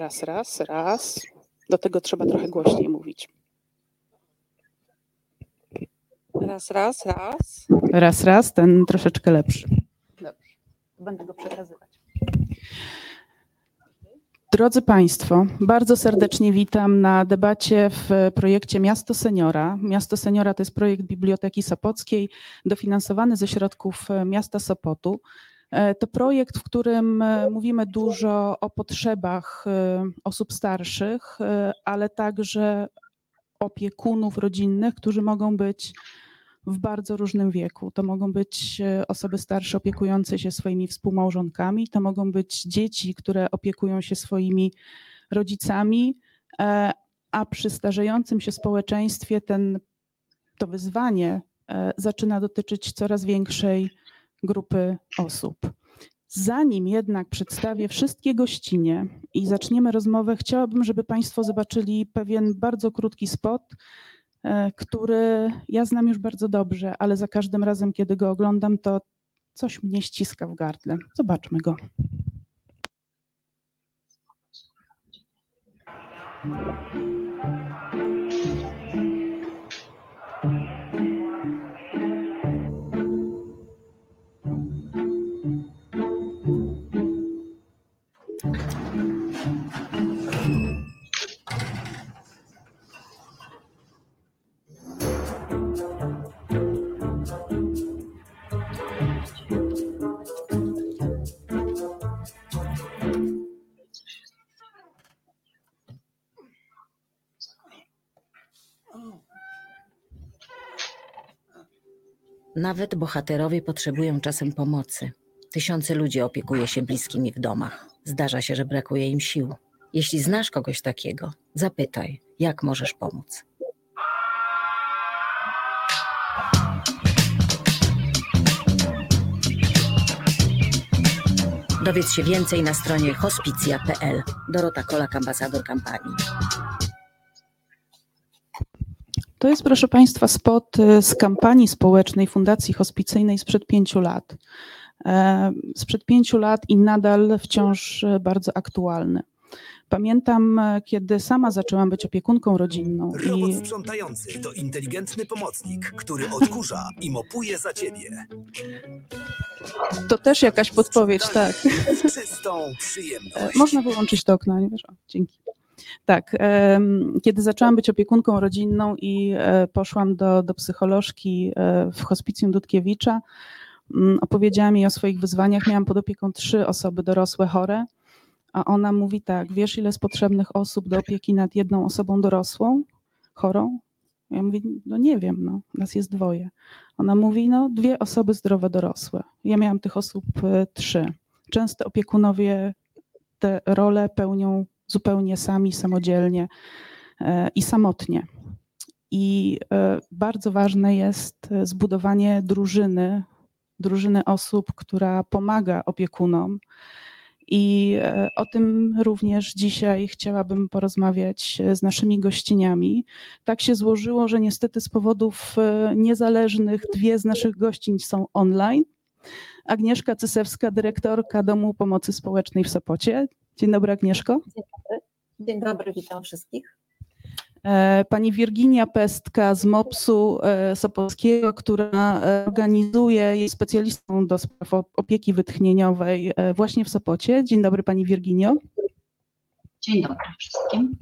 Raz, raz, raz. Do tego trzeba trochę głośniej mówić. Raz, raz, raz. Raz, raz, ten troszeczkę lepszy. Dobrze, będę go przekazywać. Drodzy Państwo, bardzo serdecznie witam na debacie w projekcie Miasto Seniora. Miasto Seniora to jest projekt Biblioteki Sopockiej, dofinansowany ze środków miasta Sopotu. E, to projekt, w którym e, mówimy dużo o potrzebach e, osób starszych, ale także opiekunów rodzinnych, którzy mogą być w bardzo różnym wieku. To mogą być osoby starsze opiekujące się swoimi współmałżonkami, to mogą być dzieci, które opiekują się swoimi rodzicami, a przy starzejącym się społeczeństwie ten, to wyzwanie zaczyna dotyczyć coraz większej grupy osób. Zanim jednak przedstawię wszystkie gościnie i zaczniemy rozmowę, chciałabym, żeby Państwo zobaczyli pewien bardzo krótki spot, e, który ja znam już bardzo dobrze, ale za każdym razem, kiedy go oglądam, to coś mnie ściska w gardle. Zobaczmy go. Nawet bohaterowie potrzebują czasem pomocy. Tysiące ludzi opiekuje się bliskimi w domach. Zdarza się, że brakuje im sił. Jeśli znasz kogoś takiego, zapytaj, jak możesz pomóc. Dowiedz się więcej na stronie hospicja.pl. Dorota Kolak, ambasador kampanii. To jest, proszę Państwa, spot y, z kampanii społecznej Fundacji Hospicyjnej sprzed pięciu lat. E, sprzed pięciu lat i nadal wciąż y, bardzo aktualny. Pamiętam, e, kiedy sama zaczęłam być opiekunką rodzinną. Robot i... sprzątający to inteligentny pomocnik, który odkurza i mopuje za ciebie. To też jakaś podpowiedź, tak. Z czystą przyjemność. E, można wyłączyć to okno, nie wiesz? O, dzięki. Tak, kiedy zaczęłam być opiekunką rodzinną i e, poszłam do, do psycholożki w hospicjum Dudkiewicza, mm, opowiedziała mi o swoich wyzwaniach. Miałam pod opieką trzy osoby dorosłe chore a ona mówi tak, wiesz ile jest potrzebnych osób do opieki nad jedną osobą dorosłą, chorą? Ja mówię, no nie wiem, no, nas jest dwoje. Ona mówi, no dwie osoby zdrowe dorosłe. Ja miałam tych osób e, trzy. Często opiekunowie te role pełnią zupełnie sami, samodzielnie e, i samotnie. I e, bardzo ważne jest zbudowanie drużyny, drużyny osób, która pomaga opiekunom, i e, o tym również dzisiaj chciałabym porozmawiać e, z naszymi gościniami. Tak się złożyło, że niestety z powodów e, niezależnych dwie z naszych gościń są online. Agnieszka Cysewska, dyrektorka Domu Pomocy Społecznej w Sopocie. Dzień dobry Agnieszko. Dzień dobry, Dzień dobry witam wszystkich. E, pani Wirginia Pestka z MOPS-u e, Sopockiego, która e, organizuje, jest specjalistą do spraw opieki wytchnieniowej właśnie w Sopocie. Dzień dobry Pani Wirginio. Dzień dobry wszystkim.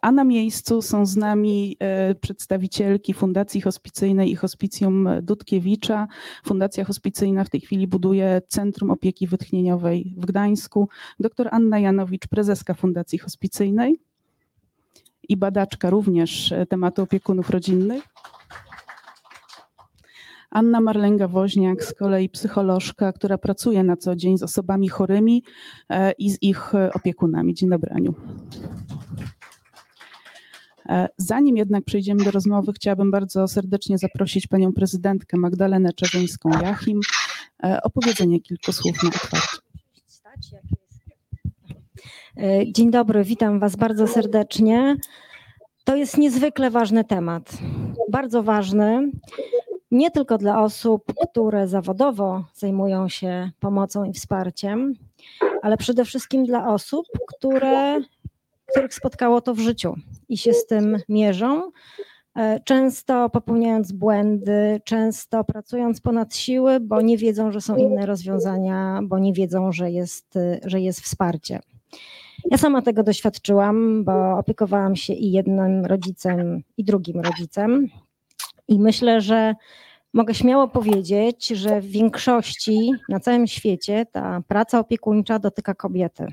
A na miejscu są z nami przedstawicielki Fundacji Hospicyjnej i Hospicjum Dudkiewicza. Fundacja Hospicyjna w tej chwili buduje Centrum Opieki Wytchnieniowej w Gdańsku. Doktor Anna Janowicz, prezeska Fundacji Hospicyjnej i badaczka również e, tematu opiekunów rodzinnych. Anna Marlęga-Woźniak, z kolei psycholożka, która pracuje na co dzień z osobami chorymi e, i z ich e, opiekunami. Dzień dobry, Aniu. Zanim jednak przejdziemy do rozmowy, chciałabym bardzo serdecznie zaprosić panią prezydentkę Magdalenę Czerwińską-Jachim o powiedzenie kilku słów na otwarcie. E, dzień dobry, witam Was bardzo serdecznie. To jest niezwykle ważny temat. Bardzo ważny nie tylko dla osób, które zawodowo zajmują się pomocą i wsparciem, ale przede wszystkim dla osób, które, których spotkało to w życiu i się z tym mierzą. E, często popełniając błędy, często pracując ponad siły, bo nie wiedzą, że są inne rozwiązania, bo nie wiedzą, że jest, że jest wsparcie. Ja sama tego doświadczyłam, bo opiekowałam się i jednym rodzicem, i drugim rodzicem. I myślę, że mogę śmiało powiedzieć, że w większości na całym świecie ta praca opiekuńcza dotyka kobiety.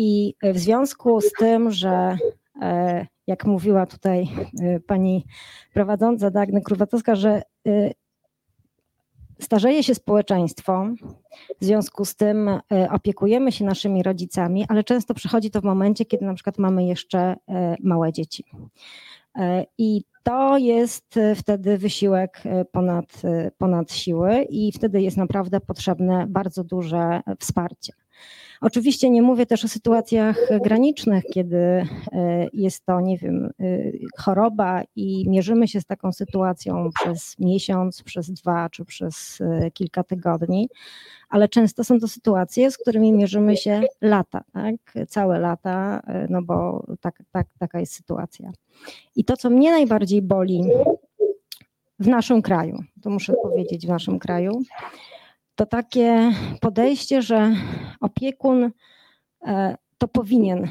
I w związku z tym, że e, jak mówiła tutaj e, pani prowadząca Dagny Krówatowska, że e, starzeje się społeczeństwo, w związku z tym opiekujemy się naszymi rodzicami, ale często przychodzi to w momencie, kiedy na przykład mamy jeszcze małe dzieci. I to jest wtedy wysiłek ponad, ponad siły, i wtedy jest naprawdę potrzebne bardzo duże wsparcie. Oczywiście nie mówię też o sytuacjach granicznych, kiedy e, jest to, nie wiem, e, choroba i mierzymy się z taką sytuacją przez miesiąc, przez dwa czy przez e, kilka tygodni, ale często są to sytuacje, z którymi mierzymy się lata, tak? całe lata, no bo tak, tak, taka jest sytuacja. I to, co mnie najbardziej boli w naszym kraju, to muszę powiedzieć w naszym kraju, to takie podejście, że opiekun e, to powinien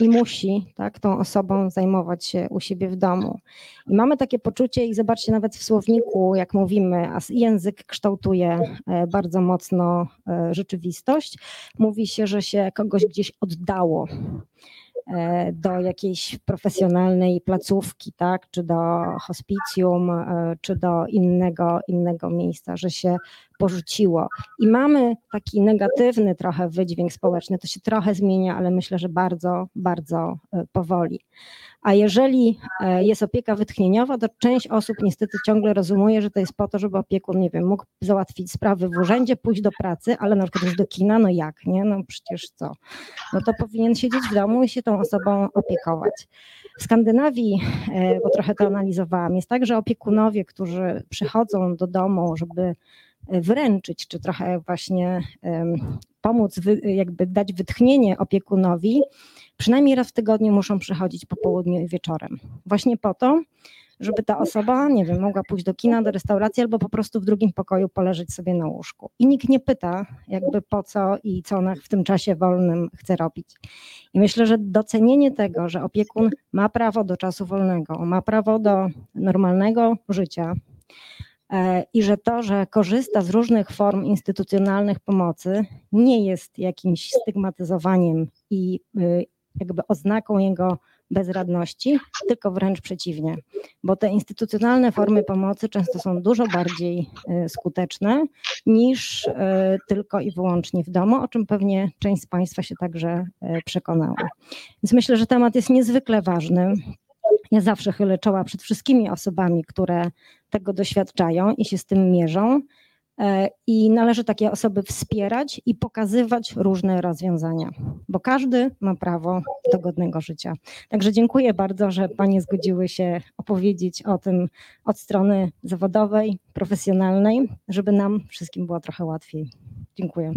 i musi tak, tą osobą zajmować się u siebie w domu. I mamy takie poczucie, i zobaczcie, nawet w słowniku, jak mówimy, a język kształtuje e, bardzo mocno e, rzeczywistość, mówi się, że się kogoś gdzieś oddało. E, do jakiejś profesjonalnej placówki, tak, czy do hospicjum, e, czy do innego, innego miejsca, że się porzuciło. I mamy taki negatywny trochę wydźwięk społeczny. To się trochę zmienia, ale myślę, że bardzo, bardzo e, powoli. A jeżeli e, jest opieka wytchnieniowa, to część osób niestety ciągle rozumuje, że to jest po to, żeby opiekun, nie wiem, mógł załatwić sprawy w urzędzie, pójść do pracy, ale na przykład już do kina, no jak, nie? No przecież co? No to powinien siedzieć w domu i się tą osobą opiekować. W Skandynawii, e, bo trochę to analizowałam, jest tak, że opiekunowie, którzy przychodzą do domu, żeby wręczyć, czy trochę właśnie pomóc, jakby dać wytchnienie opiekunowi, przynajmniej raz w tygodniu muszą przychodzić po południu i wieczorem. Właśnie po to, żeby ta osoba, nie wiem, mogła pójść do kina, do restauracji albo po prostu w drugim pokoju poleżeć sobie na łóżku. I nikt nie pyta, jakby po co i co ona w tym czasie wolnym chce robić. I myślę, że docenienie tego, że opiekun ma prawo do czasu wolnego, ma prawo do normalnego życia, E, i że to, że korzysta z różnych form instytucjonalnych pomocy, nie jest jakimś stygmatyzowaniem i y, jakby oznaką jego bezradności, tylko wręcz przeciwnie, bo te instytucjonalne formy pomocy często są dużo bardziej y, skuteczne niż y, tylko i wyłącznie w domu, o czym pewnie część z Państwa się także przekonała. Więc myślę, że temat jest niezwykle ważny. Ja zawsze chylę czoła przed wszystkimi osobami, które tego doświadczają i się z tym mierzą. E, I należy takie osoby wspierać i pokazywać różne rozwiązania, bo każdy ma prawo do godnego życia. Także dziękuję bardzo, że Panie zgodziły się opowiedzieć o tym od strony zawodowej, profesjonalnej, żeby nam wszystkim było trochę łatwiej. Dziękuję.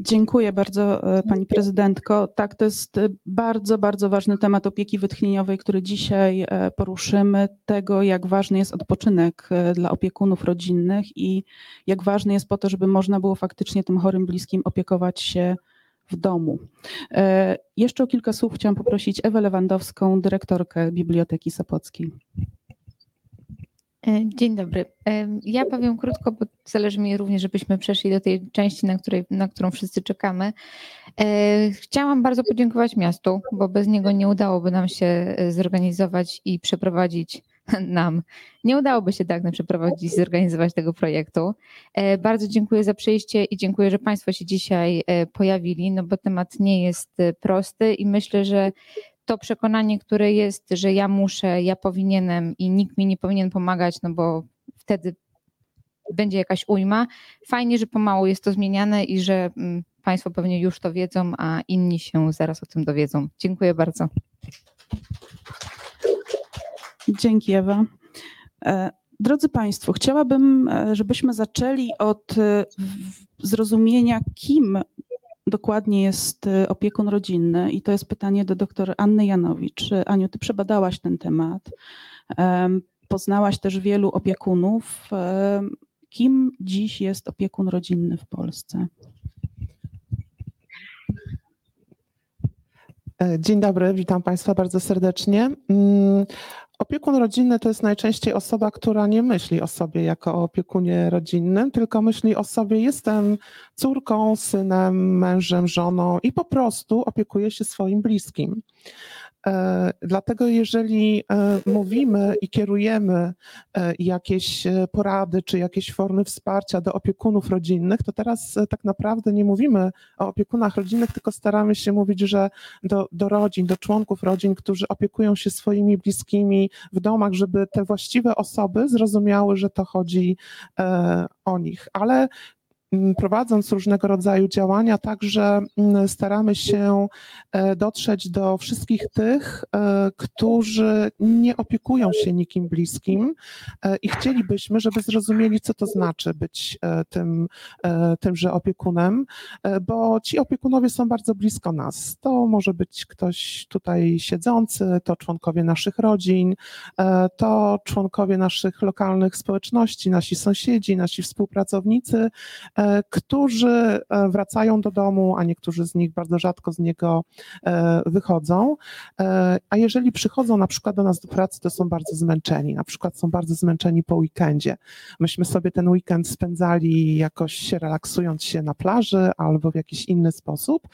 Dziękuję bardzo e, Pani Prezydentko. Tak, to jest e, bardzo, bardzo ważny temat opieki wytchnieniowej, który dzisiaj e, poruszymy. Tego, jak ważny jest odpoczynek dla opiekunów rodzinnych i jak ważny jest po to, żeby można było faktycznie tym chorym bliskim opiekować się w domu. Jeszcze o kilka słów chciałam poprosić Ewę Lewandowską, dyrektorkę Biblioteki Sopockiej. E, dzień dobry. E, ja powiem krótko, bo zależy mi również, żebyśmy przeszli do tej części, na, której, na którą wszyscy czekamy. E, chciałam bardzo podziękować miastu, bo bez niego nie udałoby nam się zorganizować i przeprowadzić nam. Nie udałoby się tak przeprowadzić zorganizować tego projektu. Bardzo dziękuję za przyjście i dziękuję, że Państwo się dzisiaj pojawili, no bo temat nie jest prosty i myślę, że to przekonanie, które jest, że ja muszę, ja powinienem i nikt mi nie powinien pomagać, no bo wtedy będzie jakaś ujma. Fajnie, że pomału jest to zmieniane i że mm, Państwo pewnie już to wiedzą, a inni się zaraz o tym dowiedzą. Dziękuję bardzo. Dzięki Ewa. E, Drodzy Państwo, chciałabym, e, żebyśmy zaczęli od e, zrozumienia, kim dokładnie jest e, opiekun rodzinny. I to jest pytanie do dr Anny Janowicz. E, Aniu, Ty przebadałaś ten temat. Em, Poznałaś też wielu opiekunów. Kim dziś jest opiekun rodzinny w Polsce? E, Dzień dobry, witam Państwa bardzo serdecznie. Opiekun rodzinny to jest najczęściej osoba, która nie myśli o sobie jako o opiekunie rodzinnym, tylko myśli o sobie, jestem córką, synem, mężem, żoną i po prostu opiekuje się swoim bliskim. E, Dlatego, jeżeli e, mówimy i kierujemy e, jakieś porady czy jakieś formy wsparcia do opiekunów rodzinnych, to teraz tak naprawdę nie mówimy o opiekunach rodzinnych, tylko staramy się mówić, że do, do rodzin, do członków rodzin, którzy opiekują się swoimi bliskimi w domach, żeby te właściwe osoby zrozumiały, że to chodzi o nich. Ale prowadząc różnego rodzaju działania, także staramy się e, dotrzeć do wszystkich tych, e, którzy nie opiekują się nikim bliskim e, i chcielibyśmy, żeby zrozumieli, co to znaczy być tym, tymże opiekunem, bo ci opiekunowie są bardzo blisko nas. To może być ktoś tutaj siedzący, to członkowie naszych rodzin, to członkowie naszych lokalnych społeczności, nasi sąsiedzi, nasi współpracownicy, którzy e, wracają do domu, a niektórzy z nich bardzo rzadko z niego e, wychodzą. E, A jeżeli przychodzą na przykład do nas do pracy, to są bardzo zmęczeni, na przykład są bardzo zmęczeni po weekendzie. Myśmy sobie ten weekend spędzali jakoś relaksując się na plaży albo w jakiś inny sposób,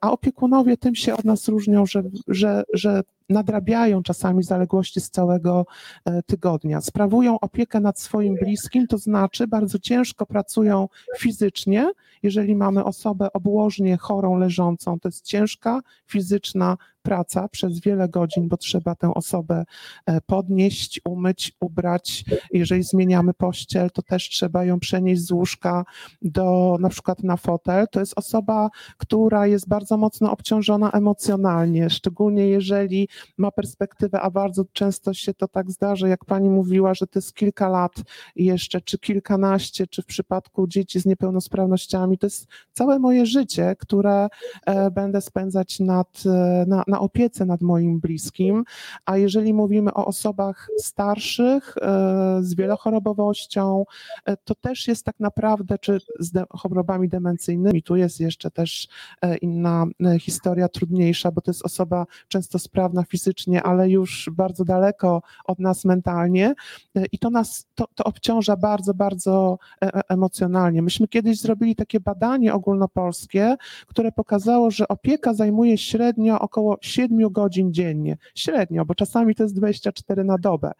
a opiekunowie tym się od nas różnią, że, że, że nadrabiają czasami zaległości z całego e, tygodnia. Sprawują opiekę nad swoim bliskim, to znaczy bardzo ciężko pracują fizycznie. Jeżeli mamy osobę obłożnie chorą, leżącą, to jest ciężka fizyczna praca przez wiele godzin, bo trzeba tę osobę e, podnieść, umyć, ubrać. Jeżeli zmieniamy pościel, to też trzeba ją przenieść z łóżka do na przykład na fotel. To jest osoba, która jest bardzo mocno obciążona emocjonalnie, szczególnie jeżeli ma perspektywę, a bardzo często się to tak zdarza, jak pani mówiła, że to jest kilka lat jeszcze, czy kilkanaście, czy w przypadku dzieci z niepełnosprawnościami, to jest całe moje życie, które e, będę spędzać nad, e, na, opiece nad moim bliskim. A jeżeli mówimy o osobach starszych e, z wielochorobowością, e, to też jest tak naprawdę, czy z de- chorobami demencyjnymi, tu jest jeszcze też e, inna historia, trudniejsza, bo to jest osoba często sprawna fizycznie, ale już bardzo daleko od nas mentalnie i to nas, to, to obciąża bardzo, bardzo emocjonalnie. Myśmy kiedyś zrobili takie badanie ogólnopolskie, które pokazało, że opieka zajmuje średnio około 7 godzin dziennie. Średnio, bo czasami to jest 24 na dobę.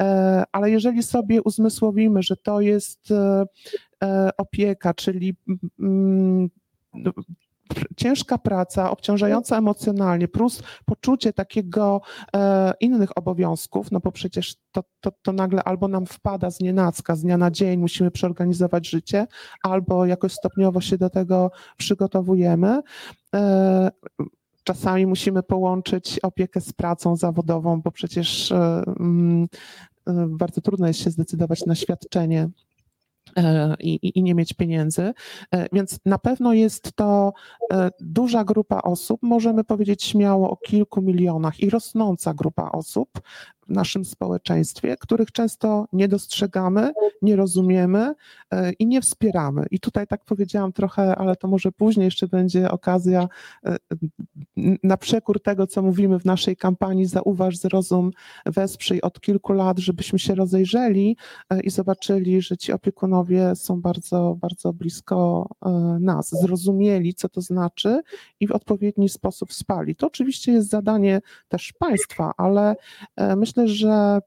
E, Ale jeżeli sobie uzmysłowimy, że to jest e, e, opieka, czyli no, ciężka praca, obciążająca emocjonalnie, plus poczucie takiego e, innych obowiązków, no bo przecież to, to, to nagle albo nam wpada z nienacka, z dnia na dzień, musimy przeorganizować życie, albo jakoś stopniowo się do tego przygotowujemy. E, Czasami musimy połączyć opiekę z pracą zawodową, bo przecież e, mm, e, bardzo trudno jest się zdecydować na świadczenie e, i, i- nie mieć pieniędzy. Więc na pewno jest to duża grupa osób, możemy powiedzieć śmiało o kilku milionach i rosnąca grupa osób naszym społeczeństwie, których często nie dostrzegamy, nie rozumiemy e, i nie wspieramy. I tutaj tak powiedziałam trochę, ale to może później jeszcze będzie okazja e, na przekór tego, co mówimy w naszej kampanii Zauważ, zrozum, wesprzyj od kilku lat, żebyśmy się rozejrzeli e, i zobaczyli, że ci opiekunowie są bardzo, bardzo blisko nas, zrozumieli, co to znaczy i w odpowiedni sposób wspali. To oczywiście jest zadanie też państwa, ale e, myślę, że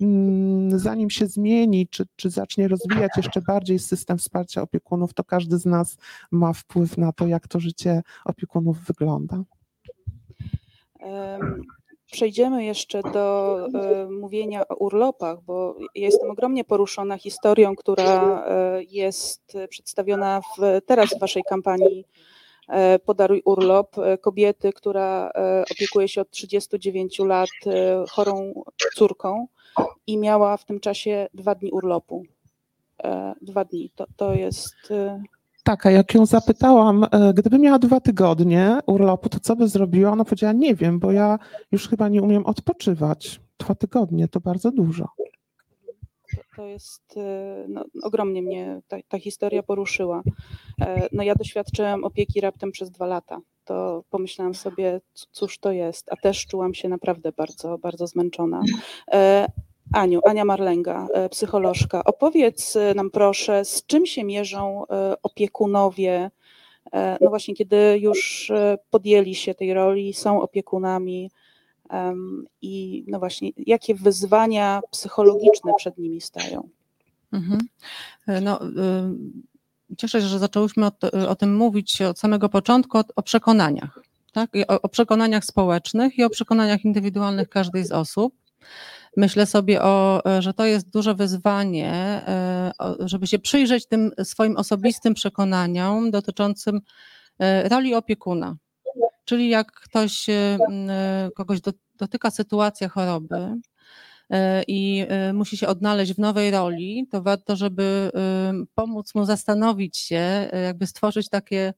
mm, zanim się zmieni, czy, czy zacznie rozwijać jeszcze bardziej system wsparcia opiekunów, to każdy z nas ma wpływ na to, jak to życie opiekunów wygląda. Em, Przejdziemy jeszcze do e, mówienia o urlopach, bo jestem ogromnie poruszona historią, która e, jest przedstawiona w, teraz w Waszej kampanii Podaruj urlop. E, Kobiety, która e, opiekuje się od 39 lat e, chorą córką i miała w tym czasie dwa dni urlopu. E, Dwa dni. To, to jest. e, Tak, a jak ją zapytałam, e, gdyby miała dwa tygodnie urlopu, to co by zrobiła? Ona powiedziała, nie wiem, bo ja już chyba nie umiem odpoczywać. Dwa tygodnie to bardzo dużo. To, jest, e, no, ogromnie mnie ta, ta historia poruszyła. E, No ja doświadczyłam opieki raptem przez dwa lata. To pomyślałam sobie, cóż to jest, a też czułam się naprawdę bardzo, bardzo zmęczona. E, Aniu, Ania Marlęga, e, psycholożka, opowiedz nam proszę, z czym się mierzą opiekunowie, no właśnie kiedy już podjęli się tej roli, są opiekunami i no właśnie, jakie wyzwania psychologiczne przed nimi stają? Mhm. E, No, cieszę się, że zaczęłyśmy o, o tym mówić od samego początku, o, o przekonaniach. Tak? O, o przekonaniach społecznych i o przekonaniach indywidualnych każdej z osób. Myślę sobie, o, e, że to jest duże wyzwanie, e, żeby się przyjrzeć tym swoim osobistym przekonaniom dotyczącym roli opiekuna. Czyli jak ktoś, m, e, kogoś do, dotyka sytuacja choroby, e, i musi się odnaleźć w nowej roli, to warto, żeby pomóc mu zastanowić się, jakby stworzyć takie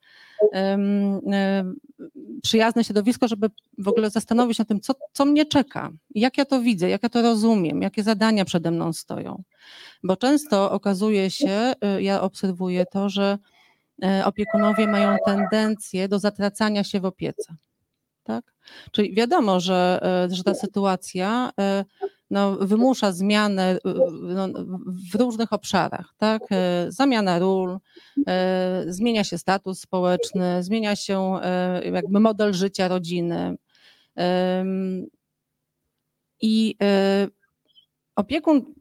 przyjazne środowisko, żeby w ogóle zastanowić się nad tym, co, co mnie czeka, jak ja to widzę, jak ja to rozumiem, jakie zadania przede mną stoją. Bo często okazuje się, ja obserwuję to, że opiekunowie mają tendencję do zatracania się w opiece. Tak? Czyli wiadomo, że, e, że ta sytuacja e, no, wymusza zmianę no, w różnych obszarach, tak? E, Zamiana ról, e, zmienia się status społeczny, zmienia się e, jakby model życia rodziny. I e, opiekun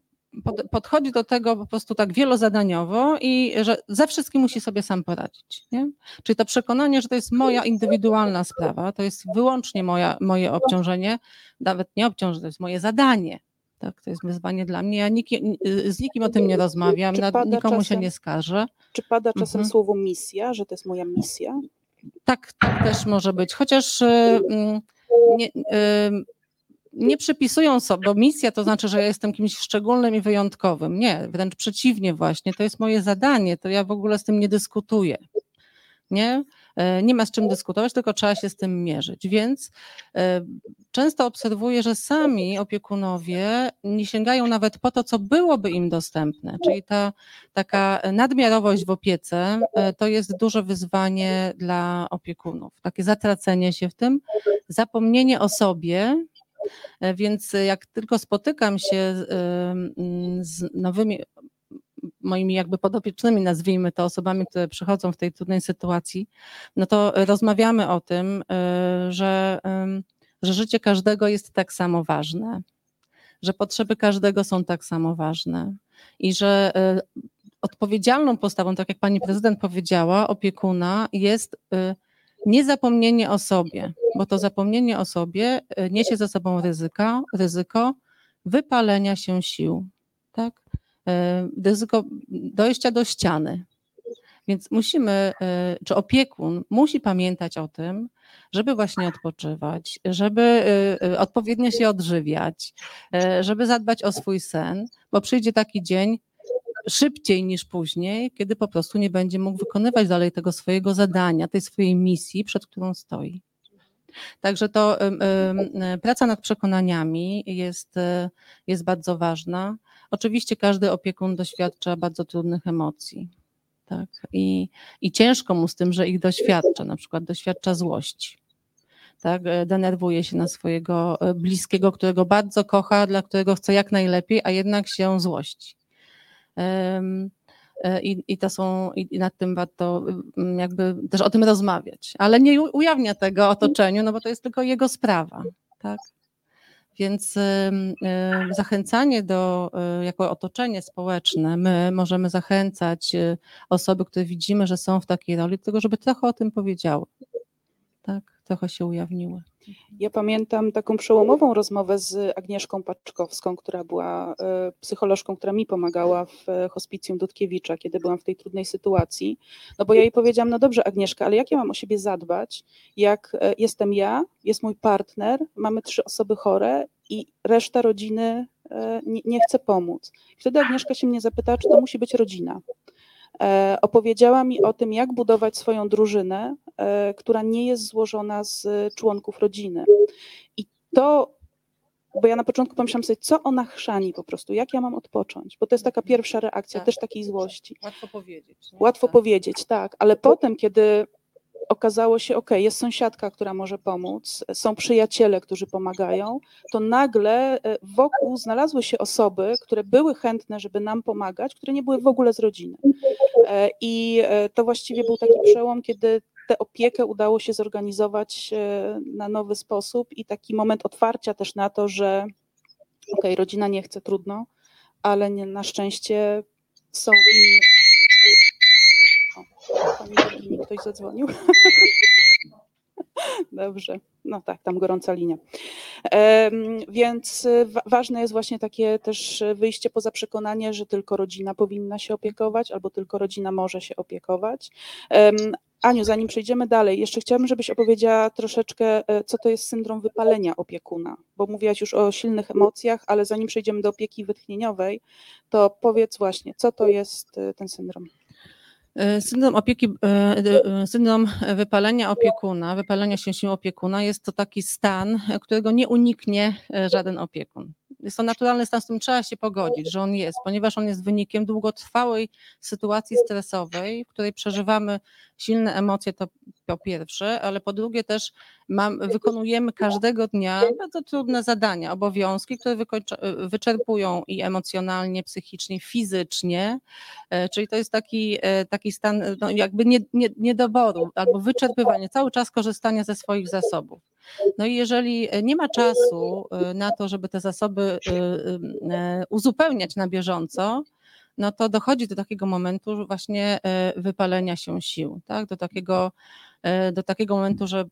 podchodzi do tego po prostu tak wielozadaniowo i że ze wszystkim musi sobie sam poradzić. Nie? Czyli to przekonanie, że to jest moja indywidualna sprawa, to jest wyłącznie moja, moje obciążenie, nawet nie obciążenie, to jest moje zadanie. Tak, to jest wyzwanie dla mnie. Ja niki, z nikim o tym nie rozmawiam, nad, nikomu się czasem- nie skarżę. Czy pada czasem Mhm. słowo misja, że to jest moja misja? Tak, tak też może być. Chociaż y, mm, nie, y, nie przypisują sobie, bo misja to znaczy, że ja jestem kimś szczególnym i wyjątkowym. Nie, wręcz przeciwnie właśnie, to jest moje zadanie, to ja w ogóle z tym nie dyskutuję. Nie? E, Nie ma z czym dyskutować, tylko trzeba się z tym mierzyć. Więc e, często obserwuję, że sami opiekunowie nie sięgają nawet po to, co byłoby im dostępne. Czyli ta taka nadmiarowość w opiece e, to jest duże wyzwanie dla opiekunów. Takie zatracenie się w tym, zapomnienie o sobie. E, Więc jak tylko spotykam się z, em, z nowymi moimi jakby podopiecznymi, nazwijmy to osobami, które przychodzą w tej trudnej sytuacji, no to rozmawiamy o tym, e, że, że życie każdego jest tak samo ważne, że potrzeby każdego są tak samo ważne i że e, odpowiedzialną postawą, tak jak pani prezydent powiedziała, opiekuna jest e, niezapomnienie o sobie, bo to zapomnienie o sobie e, niesie ze sobą ryzyka, ryzyko wypalenia się sił, tak? E, ryzyko dojścia do ściany. Więc musimy, e, czy opiekun musi pamiętać o tym, żeby właśnie odpoczywać, żeby odpowiednio się odżywiać, żeby zadbać o swój sen, bo przyjdzie taki dzień szybciej niż później, kiedy po prostu nie będzie mógł wykonywać dalej tego swojego zadania, tej swojej misji, przed którą stoi. Także to praca nad przekonaniami jest, e, jest bardzo ważna. Oczywiście każdy opiekun doświadcza bardzo trudnych emocji. Tak? I, I ciężko mu z tym, że ich doświadcza, na przykład doświadcza złości. Tak? E, Denerwuje się na swojego e, bliskiego, którego bardzo kocha, dla którego chce jak najlepiej, a jednak się złości. E, I, i to są, i nad tym warto mm, jakby też o tym rozmawiać, ale nie ujawnia tego otoczeniu, no bo to jest tylko jego sprawa, tak? Więc zachęcanie do, y, jako otoczenie społeczne, my możemy zachęcać y, osoby, które widzimy, że są w takiej roli, do tego, żeby trochę o tym powiedziały, tak? Trochę się ujawniły. Ja pamiętam taką przełomową rozmowę z Agnieszką Paczkowską, która była e, psycholożką, która mi pomagała w e, hospicjum Dudkiewicza, kiedy byłam w tej trudnej sytuacji. No bo ja jej powiedziałam, no dobrze Agnieszka, ale jak ja mam o siebie zadbać, jak e, jestem ja, jest mój partner, mamy trzy osoby chore i reszta rodziny nie, nie chce pomóc. Wtedy Agnieszka się mnie zapytała, czy to musi być rodzina. E, opowiedziała mi o tym, jak budować swoją drużynę, e, która nie jest złożona z członków rodziny. I to, bo ja na początku pomyślałam sobie, co ona chrzani po prostu, jak ja mam odpocząć, bo to jest taka pierwsza reakcja, Tak. też takiej złości. Łatwo powiedzieć. nie? Łatwo Tak. powiedzieć, tak, ale potem, kiedy okazało się, ok, jest sąsiadka, która może pomóc, są przyjaciele, którzy pomagają, to nagle e, wokół znalazły się osoby, które były chętne, żeby nam pomagać, które nie były w ogóle z rodziny. E, I e, to właściwie był taki przełom, kiedy tę opiekę udało się zorganizować na nowy sposób i taki moment otwarcia też na to, że ok, rodzina nie chce, trudno, ale na szczęście są inne. O, pani ktoś zadzwonił. Dobrze, no tak, tam gorąca linia. Więc y, wa- ważne jest właśnie takie też wyjście poza przekonanie, że tylko rodzina powinna się opiekować, albo tylko rodzina może się opiekować. Aniu, zanim przejdziemy dalej, jeszcze chciałabym, żebyś opowiedziała troszeczkę, e, co to jest syndrom wypalenia opiekuna, bo mówiłaś już o silnych emocjach, ale zanim przejdziemy do opieki wytchnieniowej, to powiedz właśnie, co to jest e, ten syndrom. E, Syndrom opieki, e, e, syndrom wypalenia opiekuna, wypalenia się opiekuna jest to taki stan, którego nie uniknie żaden opiekun. Jest to naturalny stan, z którym trzeba się pogodzić, że on jest, ponieważ on jest wynikiem długotrwałej sytuacji stresowej, w której przeżywamy silne emocje, to po pierwsze, ale po drugie też mam, wykonujemy każdego dnia bardzo trudne zadania, obowiązki, które wyczerpują i emocjonalnie, psychicznie, fizycznie, E, Czyli to jest taki, e, taki stan no, jakby nie, nie, niedoboru albo wyczerpywania, cały czas korzystania ze swoich zasobów. No i jeżeli e, nie ma czasu e, na to, żeby te zasoby e, uzupełniać na bieżąco, no to dochodzi do takiego momentu właśnie wypalenia się sił, tak? do, takiego, do takiego momentu, że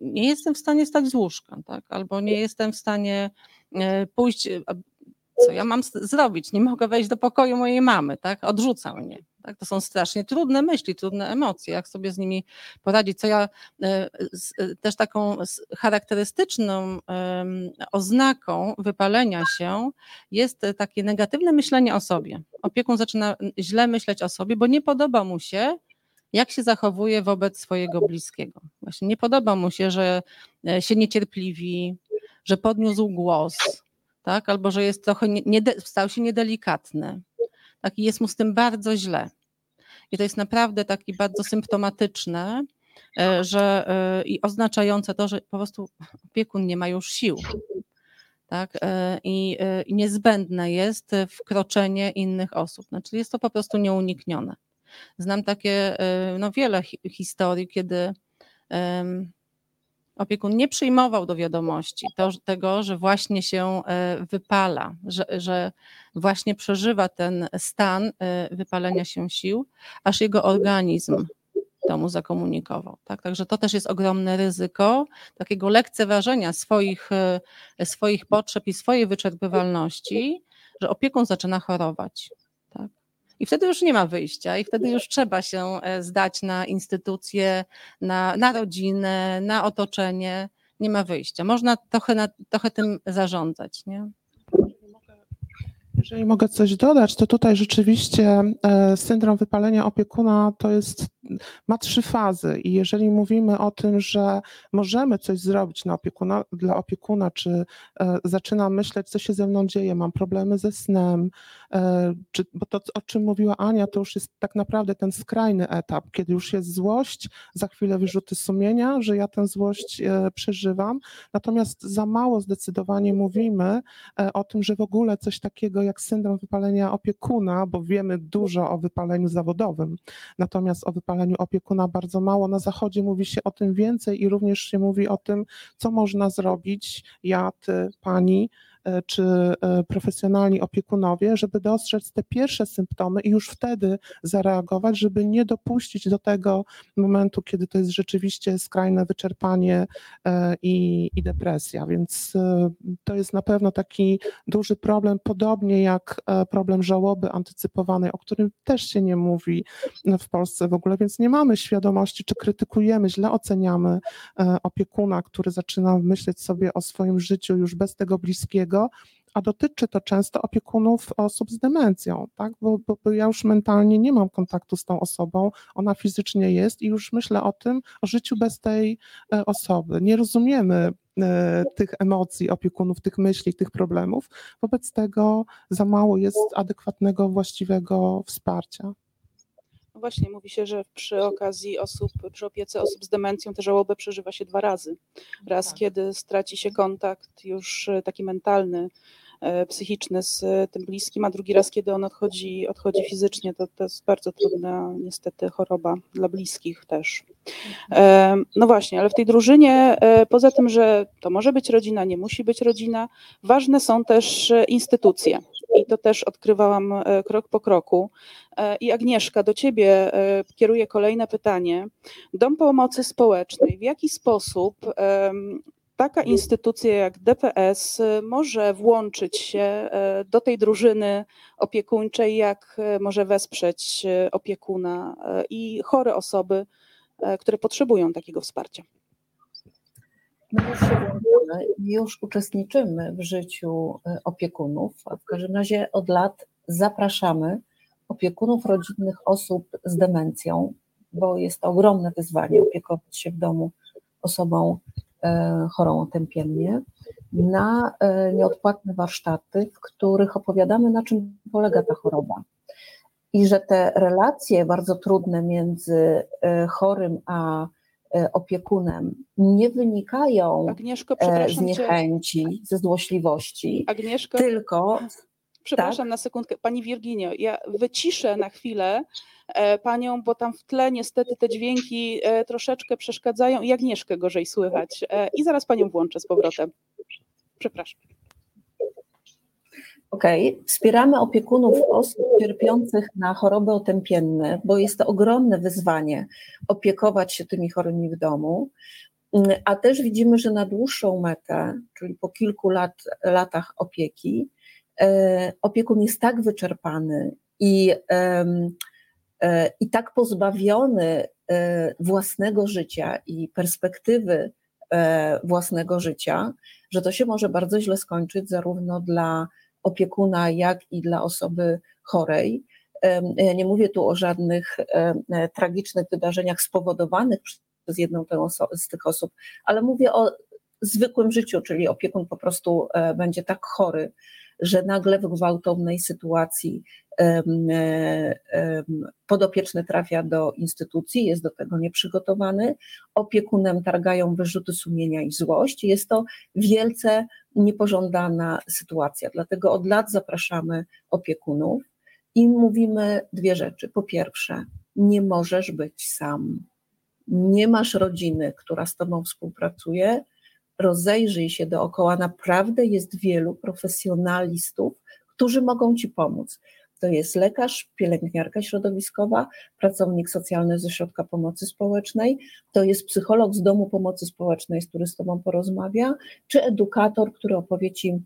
nie jestem w stanie stać z łóżka, tak? albo nie jestem w stanie pójść, co ja mam zrobić? Nie mogę wejść do pokoju mojej mamy, tak? Odrzuca mnie. Tak? To są strasznie trudne myśli, trudne emocje, jak sobie z nimi poradzić. Co ja e, e, też taką charakterystyczną oznaką wypalenia się jest e, takie negatywne myślenie o sobie. Opiekun zaczyna źle myśleć o sobie, bo nie podoba mu się, jak się zachowuje wobec swojego bliskiego. Właśnie nie podoba mu się, że się niecierpliwi, że podniósł głos, tak? albo że jest trochę nie, nie, stał się niedelikatny. Tak? I jest mu z tym bardzo źle. I to jest naprawdę taki bardzo symptomatyczne, e, że e, i oznaczające to, że po prostu opiekun nie ma już sił. Tak? E, I, I niezbędne jest wkroczenie innych osób. Znaczy jest to po prostu nieuniknione. Znam takie no, wiele hi- historii, kiedy em, opiekun nie przyjmował do wiadomości to, tego, że właśnie się e, wypala, że, że właśnie przeżywa ten stan e, wypalenia się sił, aż jego organizm to mu zakomunikował. Tak? Także to też jest ogromne ryzyko takiego lekceważenia swoich, e, swoich potrzeb i swojej wyczerpywalności, że opiekun zaczyna chorować. Tak? I wtedy już nie ma wyjścia, i wtedy już trzeba się e, zdać na instytucje, na, na rodzinę, na otoczenie. Nie ma wyjścia. Można trochę, na, trochę tym zarządzać. Nie? Jeżeli mogę coś dodać, to tutaj rzeczywiście e, syndrom wypalenia opiekuna to jest, ma trzy fazy i jeżeli mówimy o tym, że możemy coś zrobić na opiekuna, dla opiekuna, czy e, zaczynam myśleć, co się ze mną dzieje, mam problemy ze snem, e, czy, bo to, o czym mówiła Ania, to już jest tak naprawdę ten skrajny etap, kiedy już jest złość, za chwilę wyrzuty sumienia, że ja tę złość e, przeżywam, natomiast za mało zdecydowanie mówimy e, o tym, że w ogóle coś takiego jak syndrom wypalenia opiekuna, bo wiemy dużo o wypaleniu zawodowym, natomiast o wypaleniu opiekuna bardzo mało. Na Zachodzie mówi się o tym więcej i również się mówi o tym, co można zrobić, ja, ty, pani, czy e, profesjonalni opiekunowie, żeby dostrzec te pierwsze symptomy i już wtedy zareagować, żeby nie dopuścić do tego momentu, kiedy to jest rzeczywiście skrajne wyczerpanie e, i, i depresja. Więc e, to jest na pewno taki duży problem, podobnie jak e, problem żałoby antycypowanej, o którym też się nie mówi w Polsce w ogóle, więc nie mamy świadomości, czy krytykujemy, źle oceniamy e, opiekuna, który zaczyna myśleć sobie o swoim życiu już bez tego bliskiego, a dotyczy to często opiekunów osób z demencją, tak? Bo, bo, bo, ja już mentalnie nie mam kontaktu z tą osobą, ona fizycznie jest i już myślę o tym, o życiu bez tej e, osoby. Nie rozumiemy e, tych emocji opiekunów, tych myśli, tych problemów. Wobec tego za mało jest adekwatnego, właściwego wsparcia. No właśnie, mówi się, że przy okazji osób, przy opiece osób z demencją tę żałobę przeżywa się dwa razy. Raz, tak. kiedy straci się kontakt już e, taki mentalny, e, psychiczny z tym bliskim, a drugi raz, kiedy on odchodzi, odchodzi fizycznie. To, to jest bardzo trudna niestety choroba dla bliskich też. E, no właśnie, ale w tej drużynie, poza tym, że to może być rodzina, nie musi być rodzina, ważne są też instytucje. I to też odkrywałam krok po kroku. E, I Agnieszka, do Ciebie e, kieruję kolejne pytanie. Dom Pomocy Społecznej, w jaki sposób taka instytucja jak DPS może włączyć się e, do tej drużyny opiekuńczej, jak może wesprzeć opiekuna i chore osoby, które potrzebują takiego wsparcia? My już się włączymy już uczestniczymy w życiu opiekunów. W każdym razie od lat zapraszamy opiekunów rodzinnych osób z demencją, bo jest to ogromne wyzwanie opiekować się w domu osobą e, chorą otępiennie, na e, nieodpłatne warsztaty, w których opowiadamy, na czym polega ta choroba. I że te relacje bardzo trudne między e, chorym a opiekunem nie wynikają Agnieszko, z niechęci, cię. ze złośliwości, Agnieszko, tylko Przepraszam tak? na sekundkę, pani Wirginio, ja wyciszę na chwilę e, panią, bo tam w tle niestety te dźwięki e, troszeczkę przeszkadzają i Agnieszkę gorzej słychać. E, I zaraz panią włączę z powrotem. Przepraszam. Okej, okay. wspieramy opiekunów osób cierpiących na choroby otępienne, bo jest to ogromne wyzwanie opiekować się tymi chorymi w domu. A też widzimy, że na dłuższą metę, czyli po kilku lat, latach opieki, E, opiekun jest tak wyczerpany i, e, i tak pozbawiony e, własnego życia i perspektywy własnego życia, że to się może bardzo źle skończyć zarówno dla opiekuna, jak i dla osoby chorej. Nie mówię tu o żadnych tragicznych wydarzeniach spowodowanych przez jedną z tych osób, ale mówię o zwykłym życiu, czyli opiekun po prostu będzie tak chory, że nagle w gwałtownej sytuacji podopieczny trafia do instytucji, jest do tego nieprzygotowany, opiekunem targają wyrzuty sumienia i złość. Jest to wielce niepożądana sytuacja. Dlatego od lat zapraszamy opiekunów i mówimy dwie rzeczy. Po pierwsze, nie możesz być sam. Nie masz rodziny, która z tobą współpracuje, rozejrzyj się dookoła, naprawdę jest wielu profesjonalistów, którzy mogą Ci pomóc. To jest lekarz, pielęgniarka środowiskowa, pracownik socjalny ze środka pomocy społecznej, to jest psycholog z domu pomocy społecznej, który z Tobą porozmawia, czy edukator, który opowie Ci,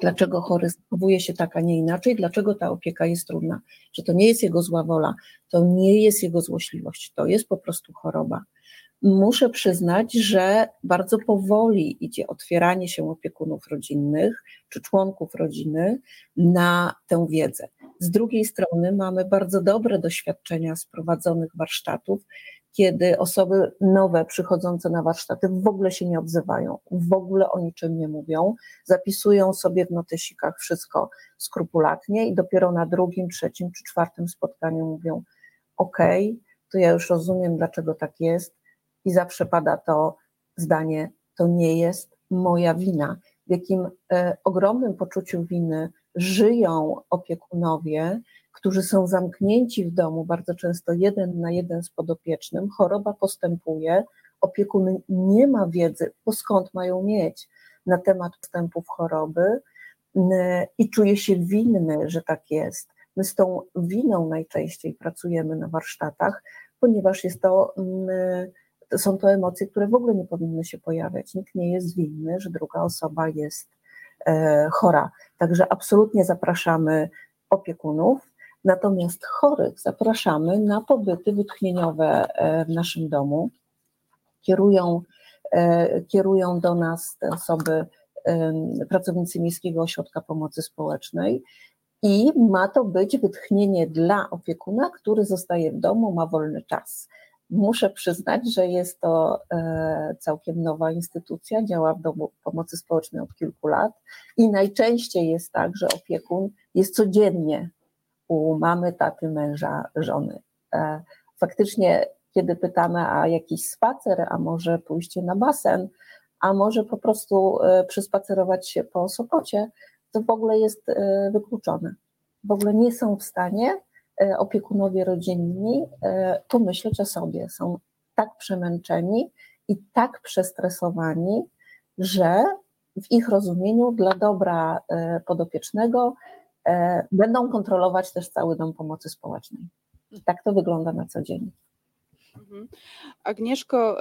dlaczego chory zachowuje się tak, a nie inaczej, dlaczego ta opieka jest trudna, że to nie jest jego zła wola, to nie jest jego złośliwość, to jest po prostu choroba muszę przyznać, że bardzo powoli idzie otwieranie się opiekunów rodzinnych czy członków rodziny na tę wiedzę. Z drugiej strony mamy bardzo dobre doświadczenia z prowadzonych warsztatów, kiedy osoby nowe przychodzące na warsztaty w ogóle się nie odzywają, w ogóle o niczym nie mówią, zapisują sobie w notesikach wszystko skrupulatnie i dopiero na drugim, trzecim czy czwartym spotkaniu mówią: OK, to ja już rozumiem, dlaczego tak jest, i zawsze pada to zdanie: To nie jest moja wina. W jakim e, ogromnym poczuciu winy żyją opiekunowie, którzy są zamknięci w domu, bardzo często jeden na jeden z podopiecznym, choroba postępuje, opiekun nie ma wiedzy, bo skąd mają mieć na temat postępów choroby i czuje się winny, że tak jest. My z tą winą najczęściej pracujemy na warsztatach, ponieważ jest to są to emocje, które w ogóle nie powinny się pojawiać. Nikt nie jest winny, że druga osoba jest e, chora. Także absolutnie zapraszamy opiekunów, natomiast chorych zapraszamy na pobyty wytchnieniowe e, w naszym domu. Kierują, e, kierują do nas te osoby pracownicy Miejskiego Ośrodka Pomocy Społecznej. I ma to być wytchnienie dla opiekuna, który zostaje w domu, ma wolny czas. Muszę przyznać, że jest to e, całkiem nowa instytucja, działa w domu pomocy społecznej od kilku lat i najczęściej jest tak, że opiekun jest codziennie u mamy, taty, męża, żony. E, faktycznie, kiedy pytamy, a jakiś spacer, a może pójście na basen, a może po prostu e, przyspacerować się po Sopocie, to w ogóle jest wykluczone. W ogóle nie są w stanie opiekunowie rodzinni e, pomyśleć o sobie. Są tak przemęczeni i tak przestresowani, że w ich rozumieniu dla dobra e, podopiecznego będą kontrolować też cały dom pomocy społecznej. Tak to wygląda na co dzień. Mhm. Agnieszko,